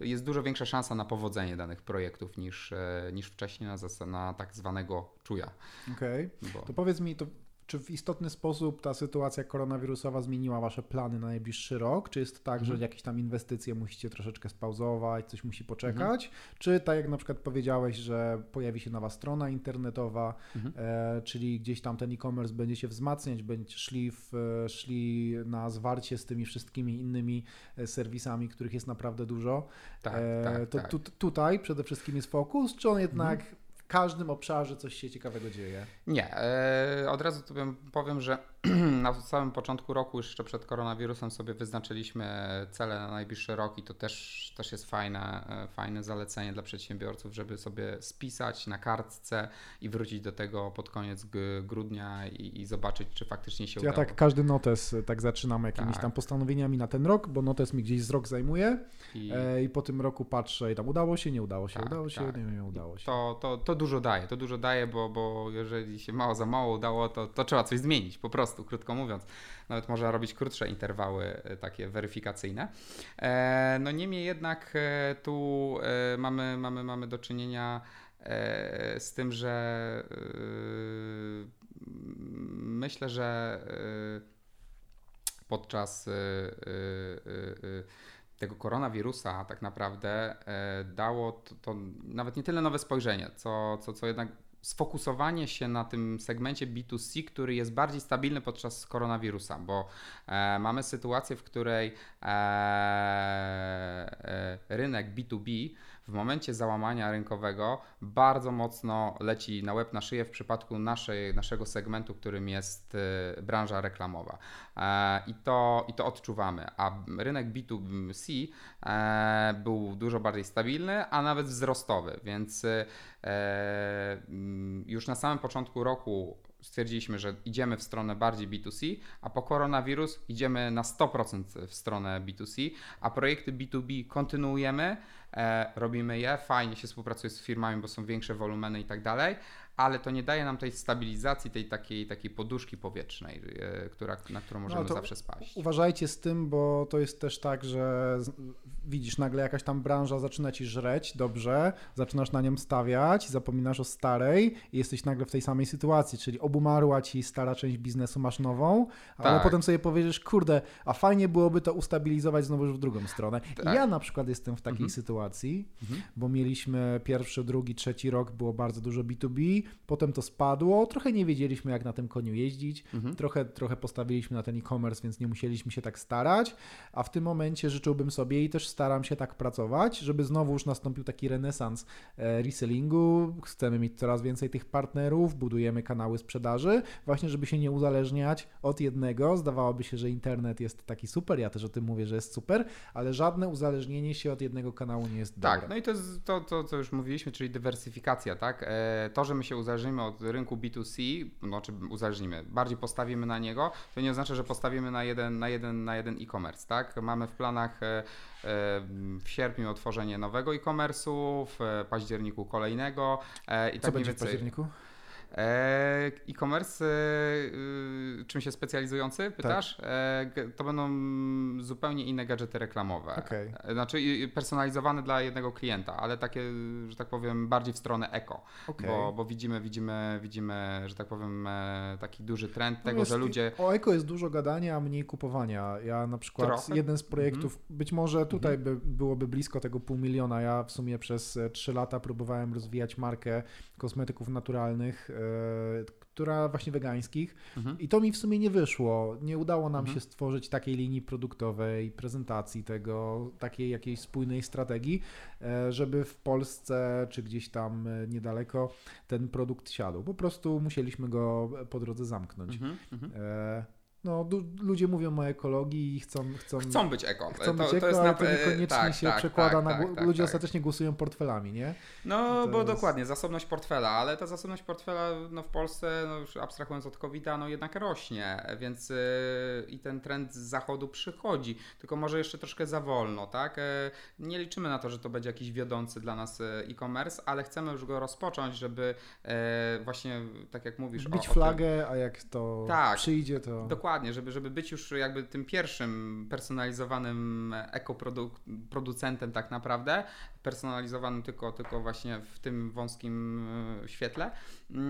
jest dużo większa szansa na powodzenie danych projektów niż, e, niż wcześniej na, zas- na tak zwanego czuja. Okej. Bo... To powiedz mi, to, czy w istotny sposób ta sytuacja koronawirusowa zmieniła Wasze plany na najbliższy rok? Czy jest tak, Mhm. że jakieś tam inwestycje musicie troszeczkę spauzować, coś musi poczekać? Mhm. Czy tak jak na przykład powiedziałeś, że pojawi się nowa strona internetowa, Mhm. e, czyli gdzieś tam ten e-commerce będzie się wzmacniać, będziecie szli, w, e, szli na zwarcie z tymi wszystkimi innymi e, serwisami, których jest naprawdę dużo. Tak, E, tak, to tak. Tu, tutaj przede wszystkim jest fokus, czy on jednak w każdym obszarze coś się ciekawego dzieje? Nie, e, od razu tobie powiem, że na samym początku roku, już jeszcze przed koronawirusem, sobie wyznaczyliśmy cele na najbliższy rok i to też, też jest fajne, e, fajne zalecenie dla przedsiębiorców, żeby sobie spisać na kartce i wrócić do tego pod koniec grudnia i, i zobaczyć, czy faktycznie się Ja udało. tak każdy notes e, tak zaczynam jakimiś Tak. tam postanowieniami na ten rok, bo notes mi gdzieś z rok zajmuje I... e, i po tym roku patrzę i tam udało się, nie udało się, Tak, udało się, tak. nie, nie udało się. To, to, to dużo daje, to dużo daje, bo, bo jeżeli się mało za mało udało, to, to trzeba coś zmienić, po prostu, krótko mówiąc. Nawet można robić krótsze interwały e, takie weryfikacyjne. E, no niemniej jednak e, tu mamy, mamy, mamy do czynienia z tym, że myślę, że podczas tego koronawirusa tak naprawdę dało to, to nawet nie tyle nowe spojrzenie, co, co, co jednak sfokusowanie się na tym segmencie B2C, który jest bardziej stabilny podczas koronawirusa, bo e, mamy sytuację, w której e, e, rynek B2B w momencie załamania rynkowego bardzo mocno leci na łeb na szyję w przypadku naszej, naszego segmentu, którym jest e, branża reklamowa. E, I to, I to odczuwamy. A rynek B2C e, był dużo bardziej stabilny, a nawet wzrostowy, więc e, mm, już na samym początku roku stwierdziliśmy, że idziemy w stronę bardziej B2C, a po koronawirus idziemy na 100% w stronę B2C, a projekty B2B kontynuujemy, e, robimy je, fajnie się współpracuje z firmami, bo są większe wolumeny i tak dalej, ale to nie daje nam tej stabilizacji, tej takiej, takiej poduszki powietrznej, e, która, na którą możemy No, zawsze spaść. Uważajcie z tym, bo to jest też tak, że widzisz, nagle jakaś tam branża zaczyna ci żreć dobrze, zaczynasz na nią stawiać, zapominasz o starej i jesteś nagle w tej samej sytuacji, czyli obumarła ci stara część biznesu, masz nową, ale Tak. potem sobie powiesz, kurde, a fajnie byłoby to ustabilizować znowu już w drugą stronę. Tak. ja na przykład jestem w takiej Mhm. sytuacji, sytuacji, mhm. bo mieliśmy pierwszy, drugi, trzeci rok było bardzo dużo B2B, potem to spadło, trochę nie wiedzieliśmy jak na tym koniu jeździć, mhm. trochę, trochę postawiliśmy na ten e-commerce, więc nie musieliśmy się tak starać, a w tym momencie życzyłbym sobie i też staram się tak pracować, żeby znowu już nastąpił taki renesans e, resellingu, chcemy mieć coraz więcej tych partnerów, budujemy kanały sprzedaży, właśnie żeby się nie uzależniać od jednego, zdawałoby się, że internet jest taki super, ja też o tym mówię, że jest super, ale żadne uzależnienie się od jednego kanału nie jest tak, dobre. no i to jest to, to, co już mówiliśmy, czyli dywersyfikacja, tak? E, to, że my się uzależnimy od rynku B2C, no czy uzależnimy, bardziej postawimy na niego, to nie oznacza, że postawimy na jeden, na jeden, na jeden e-commerce, tak? Mamy w planach e, e, w sierpniu otworzenie nowego e-commerce'u, w październiku kolejnego i Co tak będzie w październiku? E, e-commerce, e, czym się specjalizujący, pytasz? Tak. To będą zupełnie inne gadżety reklamowe. Okay. Znaczy personalizowane dla jednego klienta, ale takie, że tak powiem, bardziej w stronę eko. Okay. Bo, bo widzimy, widzimy, widzimy, że tak powiem, taki duży trend tego, no jest, że ludzie... O eko jest dużo gadania, a mniej kupowania. Ja na przykład Trochę. jeden z projektów, mm -hmm. być może tutaj mm -hmm. by, byłoby blisko tego pół miliona. Ja w sumie przez trzy lata próbowałem rozwijać markę kosmetyków naturalnych która właśnie wegańskich mhm. i to mi w sumie nie wyszło. Nie udało nam mhm. się stworzyć takiej linii produktowej, prezentacji tego, takiej jakiejś spójnej strategii, e, żeby w Polsce czy gdzieś tam e, niedaleko ten produkt siadł. Po prostu musieliśmy go po drodze zamknąć. Mhm. mhm. No, ludzie mówią o ekologii i chcą... Chcą, chcą być eko. Chcą to, być eko, to ale to niekoniecznie tak, się tak, przekłada tak, na... Tak, tak, ludzie tak. ostatecznie głusują portfelami, nie? No, bo jest... dokładnie, zasobność portfela, ale ta zasobność portfela no, w Polsce, no, już abstrahując od covid no jednak rośnie, więc yy, i ten trend z zachodu przychodzi, tylko może jeszcze troszkę za wolno, tak? Yy, nie liczymy na to, że to będzie jakiś wiodący dla nas y, e-commerce, ale chcemy już go rozpocząć, żeby yy, właśnie, tak jak mówisz... Bić o, flagę, o tym... a jak to tak, przyjdzie, to... Dokładnie Dokładnie, żeby, żeby być już jakby tym pierwszym personalizowanym ekoproducentem tak naprawdę, personalizowanym tylko, tylko właśnie w tym wąskim e, świetle.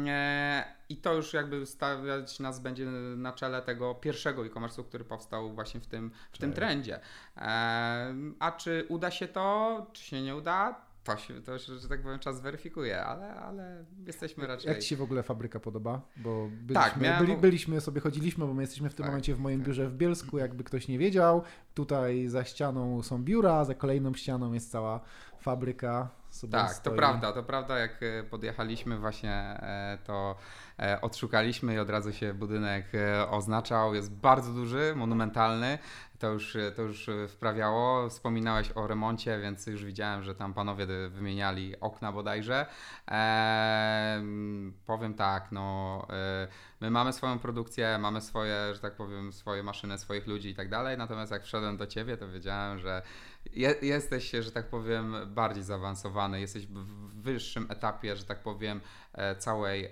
E, I to już jakby stawiać nas będzie na czele tego pierwszego e-commerce'u, który powstał właśnie w tym, w tym trendzie. E, a czy uda się to, czy się nie uda? To się, to się, że tak powiem, czas weryfikuje, ale, ale jesteśmy raczej... Jak Ci się w ogóle fabryka podoba? Bo byliśmy, tak, miałem... byli, byliśmy sobie, chodziliśmy, bo my jesteśmy w tym tak, momencie w moim tak. biurze w Bielsku, jakby ktoś nie wiedział. Tutaj za ścianą są biura, za kolejną ścianą jest cała fabryka. tak, stoi. to prawda, to prawda, jak e, podjechaliśmy właśnie, e, to e, odszukaliśmy i od razu się budynek oznaczał. Jest bardzo duży, monumentalny to już, to już wprawiało. Wspominałeś o remoncie, więc już widziałem, że tam panowie wymieniali okna bodajże. Eee, powiem tak, no, e, my mamy swoją produkcję, mamy swoje, że tak powiem, swoje maszyny, swoich ludzi i tak dalej, natomiast jak wszedłem do ciebie, to wiedziałem, że je, jesteś, że tak powiem, bardziej zaawansowany, jesteś w wyższym etapie, że tak powiem, całej, e,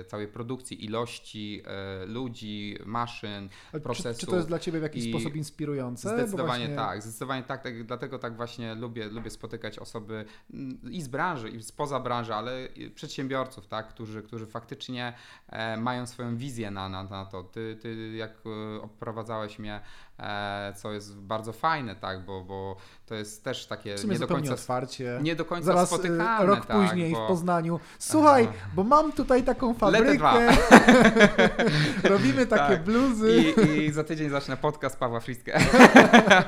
e, całej produkcji, ilości ludzi, maszyn, procesów. Czy, czy to jest dla Ciebie w jakiś sposób inspirujące? Zdecydowanie właśnie... tak, zdecydowanie tak, tak, dlatego tak właśnie lubię, lubię spotykać osoby mm, i z branży, i spoza branży, ale przedsiębiorców, tak, którzy, którzy faktycznie mają swoją wizję na, na, na to. Ty, ty jak oprowadzałeś mnie E, co jest bardzo fajne, tak, bo, bo to jest też takie nie do końca otwarcie. Nie do końca Zaraz, e, spotykane. Rok tak, później bo... w Poznaniu. Słuchaj, Aha. bo mam tutaj taką fabrykę. Robimy takie tak. bluzy. I, I, za tydzień zacznę podcast Pawła Friskę.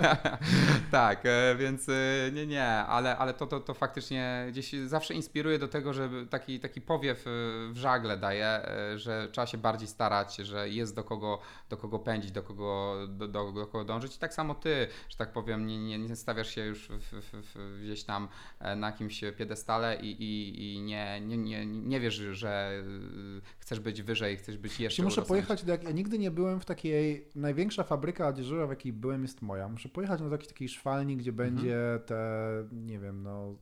tak, e, więc nie, nie, ale, ale to, to, to faktycznie gdzieś zawsze inspiruje do tego, żeby taki, taki powiew w żagle daje, że trzeba się bardziej starać, że jest do kogo, do kogo pędzić, do kogo, do, do, do kogo dążyć i tak samo ty, że tak powiem, nie, nie, nie stawiasz się już w, w, w, gdzieś tam e, na jakimś piedestale i, i, i nie, nie, nie, nie wiesz, że e, chcesz być wyżej, chcesz być jeszcze Muszę pojechać, do, ja nigdy nie byłem w takiej, największa fabryka odzieżowa, w jakiej byłem jest moja. Muszę pojechać na taki, takiej szwalni, gdzie mhm. będzie te, nie wiem, no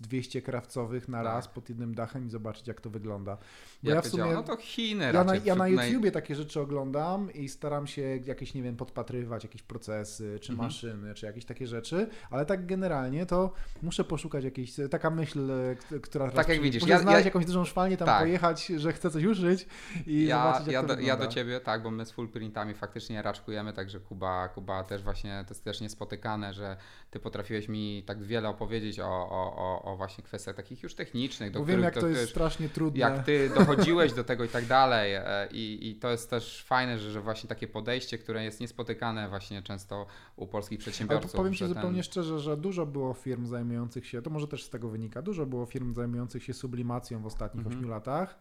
200 krawcowych na tak. raz pod jednym dachem i zobaczyć jak to wygląda. Bo ja, ja w sumie, no to Chiny ja na, ja na YouTubie takie rzeczy oglądam i staram się jakieś, nie wiem, podpatrywać rozpatrywać jakieś procesy, czy mhm. maszyny, czy jakieś takie rzeczy, ale tak generalnie to muszę poszukać jakiejś, taka myśl, e, która... Tak jak widzisz. Muszę ja, znaleźć ja, jakąś dużą szwalnię, tam tak. pojechać, że chcę coś uszyć i ja, zobaczyć, ja, do, ja do Ciebie, tak, bo my z full printami faktycznie raczkujemy, także Kuba, Kuba też właśnie, to jest też niespotykane, że Ty potrafiłeś mi tak wiele opowiedzieć o, o, o, o właśnie kwestiach takich już technicznych. Do bo wiem, jak to, to jest strasznie trudne. Jak Ty dochodziłeś do tego i tak dalej e, i, i to jest też fajne, że, że właśnie takie podejście, które jest niespotykane właśnie często u polskich przedsiębiorców. Ale powiem Ci zupełnie ten... szczerze, że dużo było firm zajmujących się, to może też z tego wynika, dużo było firm zajmujących się sublimacją w ostatnich mm -hmm. 8 latach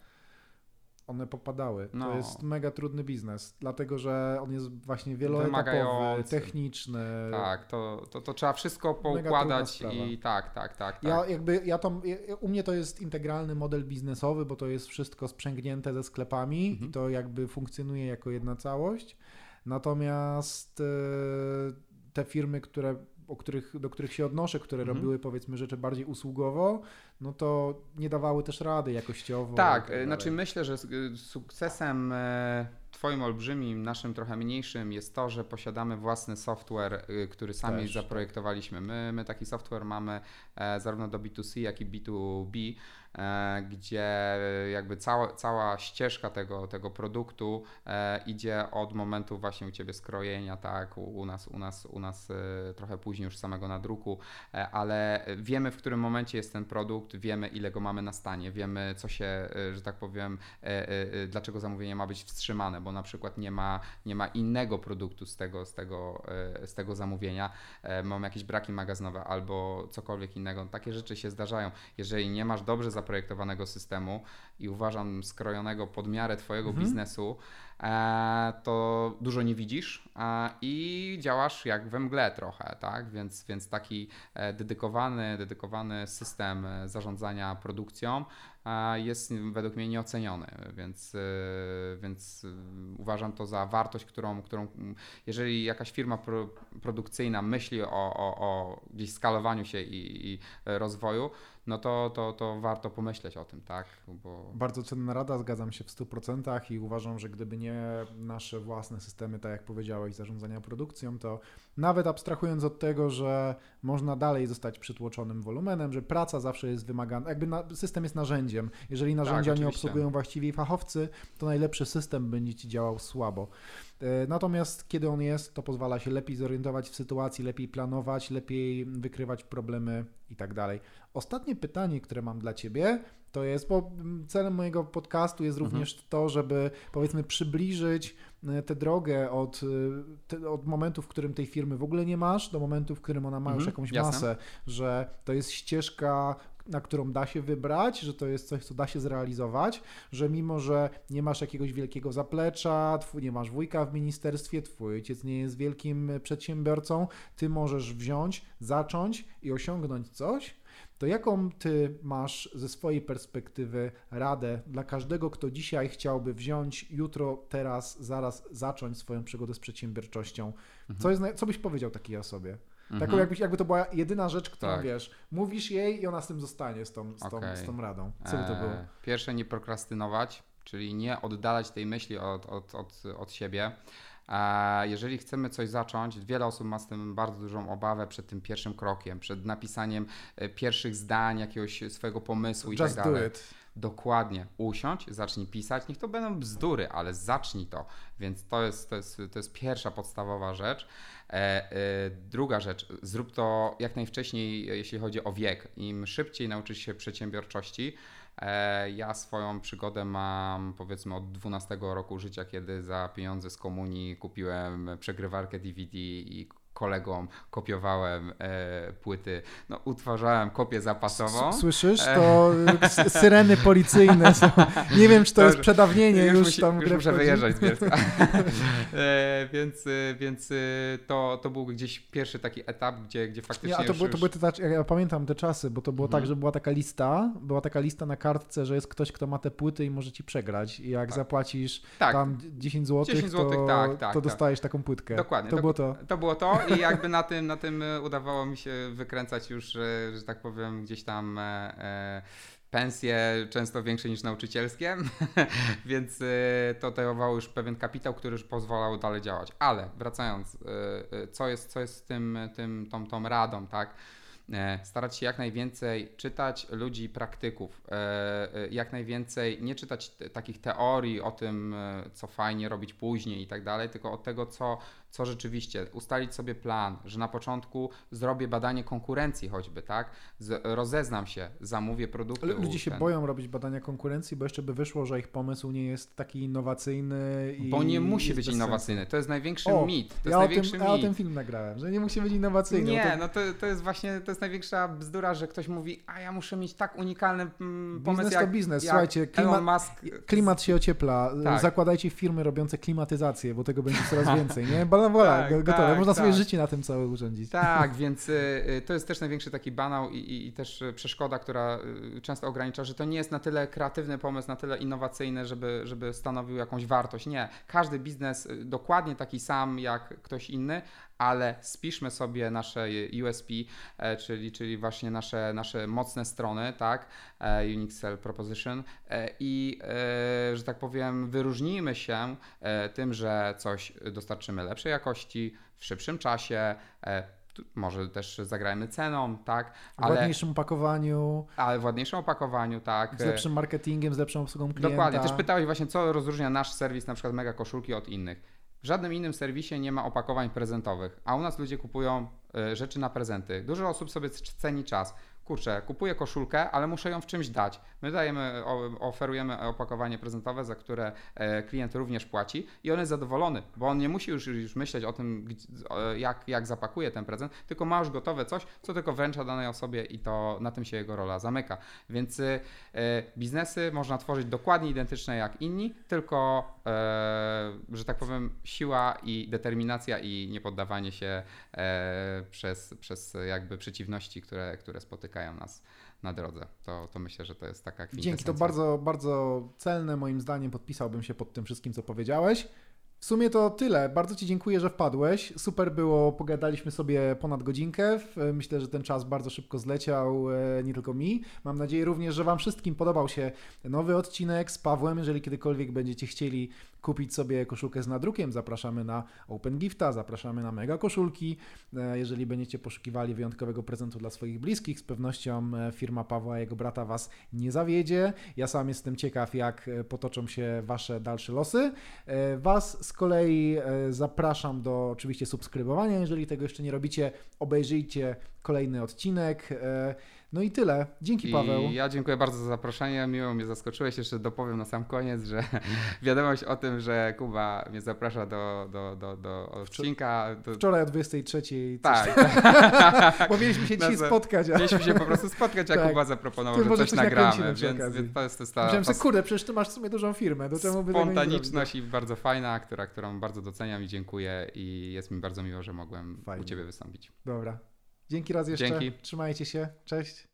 one popadały. No. To jest mega trudny biznes, dlatego że on jest właśnie wieloetapowy, techniczny. Tak, to, to, to trzeba wszystko poukładać i tak, tak, tak, tak. Ja jakby, ja to, u mnie to jest integralny model biznesowy, bo to jest wszystko sprzęgnięte ze sklepami mhm. i to jakby funkcjonuje jako jedna całość. Natomiast e, te firmy, które o których, do których się odnoszę, które mhm. robiły powiedzmy rzeczy bardziej usługowo, no to nie dawały też rady jakościowo. Tak, tak znaczy myślę, że sukcesem e, Twoim olbrzymim, naszym trochę mniejszym jest to, że posiadamy własny software, e, który sami też, tak. zaprojektowaliśmy. My, my taki software mamy e, zarówno do B2C, jak i B2B. E, gdzie jakby cała, cała ścieżka tego, tego produktu e, idzie od momentu właśnie u Ciebie skrojenia, tak, u, u, nas, u, nas, u nas e, trochę później już samego nadruku, ale wiemy w którym momencie jest ten produkt, wiemy ile go mamy na stanie, wiemy co się, że tak powiem, dlaczego zamówienie ma być wstrzymane, bo na przykład nie ma, nie ma innego produktu z tego, z tego, z tego zamówienia, mamy jakieś braki magazynowe albo cokolwiek innego. Takie rzeczy się zdarzają. Jeżeli nie masz dobrze zaplanowanego zaprojektowanego systemu i uważam skrojonego pod miarę Twojego mhm. biznesu, to dużo nie widzisz e, i działasz jak we mgle trochę, tak? Więc, więc taki e, dedykowany, dedykowany system zarządzania produkcją jest według mnie nieoceniony, więc, więc uważam to za wartość, którą, którą jeżeli jakaś firma pro, produkcyjna myśli o, o, o gdzieś skalowaniu się i, i rozwoju, no to, to, to warto pomyśleć o tym, tak? Bo... Bardzo cenna rada, zgadzam się w 100% i uważam, że gdyby nie nasze własne systemy, tak jak powiedziałeś, zarządzania produkcją, to nawet abstrahując od tego, że można dalej zostać przytłoczonym wolumenem, że praca zawsze jest wymagana, jakby na, system jest narzędziem. Jeżeli narzędzia tak, nie obsługują właściwie fachowcy, to najlepszy system będzie ci działał słabo. E, natomiast kiedy on jest, to pozwala się lepiej zorientować w sytuacji, lepiej planować, lepiej wykrywać problemy i tak dalej. Ostatnie pytanie, które mam dla Ciebie, to jest, bo celem mojego podcastu jest mhm. również to, żeby powiedzmy przybliżyć e, tę drogę od, e, te, od momentu, w którym tej firmy w ogóle nie masz, do momentu, w którym ona ma mhm, już jakąś jasne. masę, że to jest ścieżka, na którą da się wybrać, że to jest coś, co da się zrealizować, że mimo, że nie masz jakiegoś wielkiego zaplecza, twój, nie masz wujka w ministerstwie, twój ojciec nie jest wielkim przedsiębiorcą, ty możesz wziąć, zacząć i osiągnąć coś, to jaką ty masz ze swojej perspektywy radę dla każdego, kto dzisiaj chciałby wziąć, jutro, teraz, zaraz zacząć swoją przygodę z przedsiębiorczością? Mhm. Co, jest, co byś powiedział takiej osobie? Mhm. Taką jakbyś, jakby to była jedyna rzecz, którą tak. wiesz, mówisz jej i ona z tym zostanie, z tą, z tą, okay. z tą radą. Co by to było? Eee, pierwsze, nie prokrastynować, czyli nie oddalać tej myśli od, od, od, od siebie. Jeżeli chcemy coś zacząć, wiele osób ma z tym bardzo dużą obawę przed tym pierwszym krokiem, przed napisaniem e, pierwszych zdań, jakiegoś swojego pomysłu Just i tak dalej. Do it. Dokładnie. Usiądź, zacznij pisać. Niech to będą bzdury, ale zacznij to. Więc to jest, to jest, to jest pierwsza podstawowa rzecz. E, e, druga rzecz, zrób to jak najwcześniej, jeśli chodzi o wiek. Im szybciej nauczysz się przedsiębiorczości, e, ja swoją przygodę mam powiedzmy od 12 roku życia, kiedy za pieniądze z komunii kupiłem przegrywarkę DVD i kolegom kopiowałem e, płyty, no utwarzałem kopię zapasową. Słyszysz? E, to syreny policyjne są. Nie wiem, czy to, to jest przedawnienie już, już tam. Już muszę wyjeżdżać z Bielska. e, więc e, więc e, to, to był gdzieś pierwszy taki etap, gdzie, gdzie faktycznie Nie, a to, już, to były te, ja pamiętam te czasy, bo to było tak, mhm. tak, że była taka lista, była taka lista na kartce, że jest ktoś, kto ma te płyty i może ci przegrać i jak tak. zapłacisz tak. tam 10 zł, 10 zł to, tak, tak, to tak. dostajesz taką płytkę. Dokładnie. To, to było to. To było to i jakby na tym, na tym udawało mi się wykręcać już, że, że tak powiem, gdzieś tam e, e, pensje często większe niż nauczycielskie, więc y, to dawało już pewien kapitał, który już pozwalał dalej działać. Ale wracając, co jest, co jest tym, tym, tą, tą radą, tak? E, starać się jak najwięcej czytać ludzi, praktyków, e, e, jak najwięcej nie czytać takich teorii o tym, co fajnie robić później i tak dalej, tylko od tego, co, co rzeczywiście, ustalić sobie plan, że na początku zrobię badanie konkurencji choćby, tak? Z, rozeznam się, zamówię produkty. Ale ludzie się ten. boją robić badania konkurencji, bo jeszcze by wyszło, że ich pomysł nie jest taki innowacyjny. bo nie musi być innowacyjny. Sensu. To jest największy o, mit. To ja, jest o największy tym, mit. ja o tym film nagrałem, że nie musi być innowacyjny. Nie, to... no to, to jest właśnie, to jest największa bzdura, że ktoś mówi, a ja muszę mieć tak unikalny mm, pomysł biznes jak, to biznes. Słuchajcie, klimat, Musk... klimat się ociepla. Tak. Zakładajcie firmy robiące klimatyzację, bo tego będzie coraz więcej, nie? Bala, tak, gotowe. Tak, Można tak. sobie życie na tym całe urządzić. Tak, więc y, to jest też największy taki banał i, i, i, też przeszkoda, która y, często ogranicza, że to nie jest na tyle kreatywny pomysł, na tyle innowacyjny, żeby, żeby stanowił jakąś wartość. Nie. Każdy biznes y, dokładnie taki sam jak ktoś inny, ale spiszmy sobie nasze USP, e, czyli, czyli właśnie nasze, nasze mocne strony, tak, e, Unique Sell Proposition e, i, że tak powiem, wyróżnijmy się tym, że coś dostarczymy lepszej jakości, w szybszym czasie, może też zagrajmy ceną, tak? Ale, w ładniejszym opakowaniu. Ale w ładniejszym opakowaniu, tak. Z lepszym marketingiem, z lepszą obsługą klienta. Dokładnie. Też pytałeś właśnie, co rozróżnia nasz serwis, na przykład Mega Koszulki od innych. W żadnym innym serwisie nie ma opakowań prezentowych, a u nas ludzie kupują y, rzeczy na prezenty. Dużo osób sobie ceni czas kurczę, kupuję koszulkę, ale muszę ją w czymś dać. My dajemy, oferujemy opakowanie prezentowe, za które e, klient również płaci i on jest zadowolony, bo on nie musi już, już myśleć o tym, jak, jak zapakuje ten prezent, tylko ma już gotowe coś, co tylko wręcza danej osobie i to na tym się jego rola zamyka. Więc e, biznesy można tworzyć dokładnie identyczne jak inni, tylko, e, że tak powiem, siła i determinacja i niepoddawanie się przez, przez jakby przeciwności, które, które spotykają spotykają nas na drodze. To, to myślę, że to jest taka Dzięki, to bardzo, bardzo celne moim zdaniem. Podpisałbym się pod tym wszystkim, co powiedziałeś. W sumie to tyle. Bardzo Ci dziękuję, że wpadłeś. Super było, pogadaliśmy sobie ponad godzinkę. Myślę, że ten czas bardzo szybko zleciał, e, nie tylko mi. Mam nadzieję również, że Wam wszystkim podobał się nowy odcinek z Pawłem. Jeżeli kiedykolwiek będziecie chcieli kupić sobie koszulkę z nadrukiem, zapraszamy na Open Gifta, zapraszamy na Mega Koszulki. E, jeżeli będziecie poszukiwali wyjątkowego prezentu dla swoich bliskich, z pewnością e, firma Pawła i jego brata Was nie zawiedzie. Ja sam jestem ciekaw, jak potoczą się Wasze dalsze losy. Was z kolei e, zapraszam do oczywiście subskrybowania, jeżeli tego jeszcze nie robicie, obejrzyjcie kolejny odcinek. No i tyle. Dzięki, Paweł. I ja dziękuję bardzo za zaproszenie. Miło mnie zaskoczyłeś. Jeszcze dopowiem na sam koniec, że wiadomość o tym, że Kuba mnie zaprasza do, do, do, do odcinka. Do... Wczoraj o 23. Tak. Bo mieliśmy się dzisiaj spotkać. A... Mieliśmy się po prostu spotkać, a tak. Kuba zaproponował, że coś nagramy. Więc, więc, to jest, to jest ta... Myślałem sobie, kurde, przecież ty masz w sumie dużą firmę. Do czemu Spontaniczność i bardzo fajna, która, którą bardzo doceniam i dziękuję. I jest mi bardzo miło, że mogłem Fajnie. u Ciebie wystąpić. Dobra. Dzięki raz jeszcze. Dzięki. Trzymajcie się. Cześć.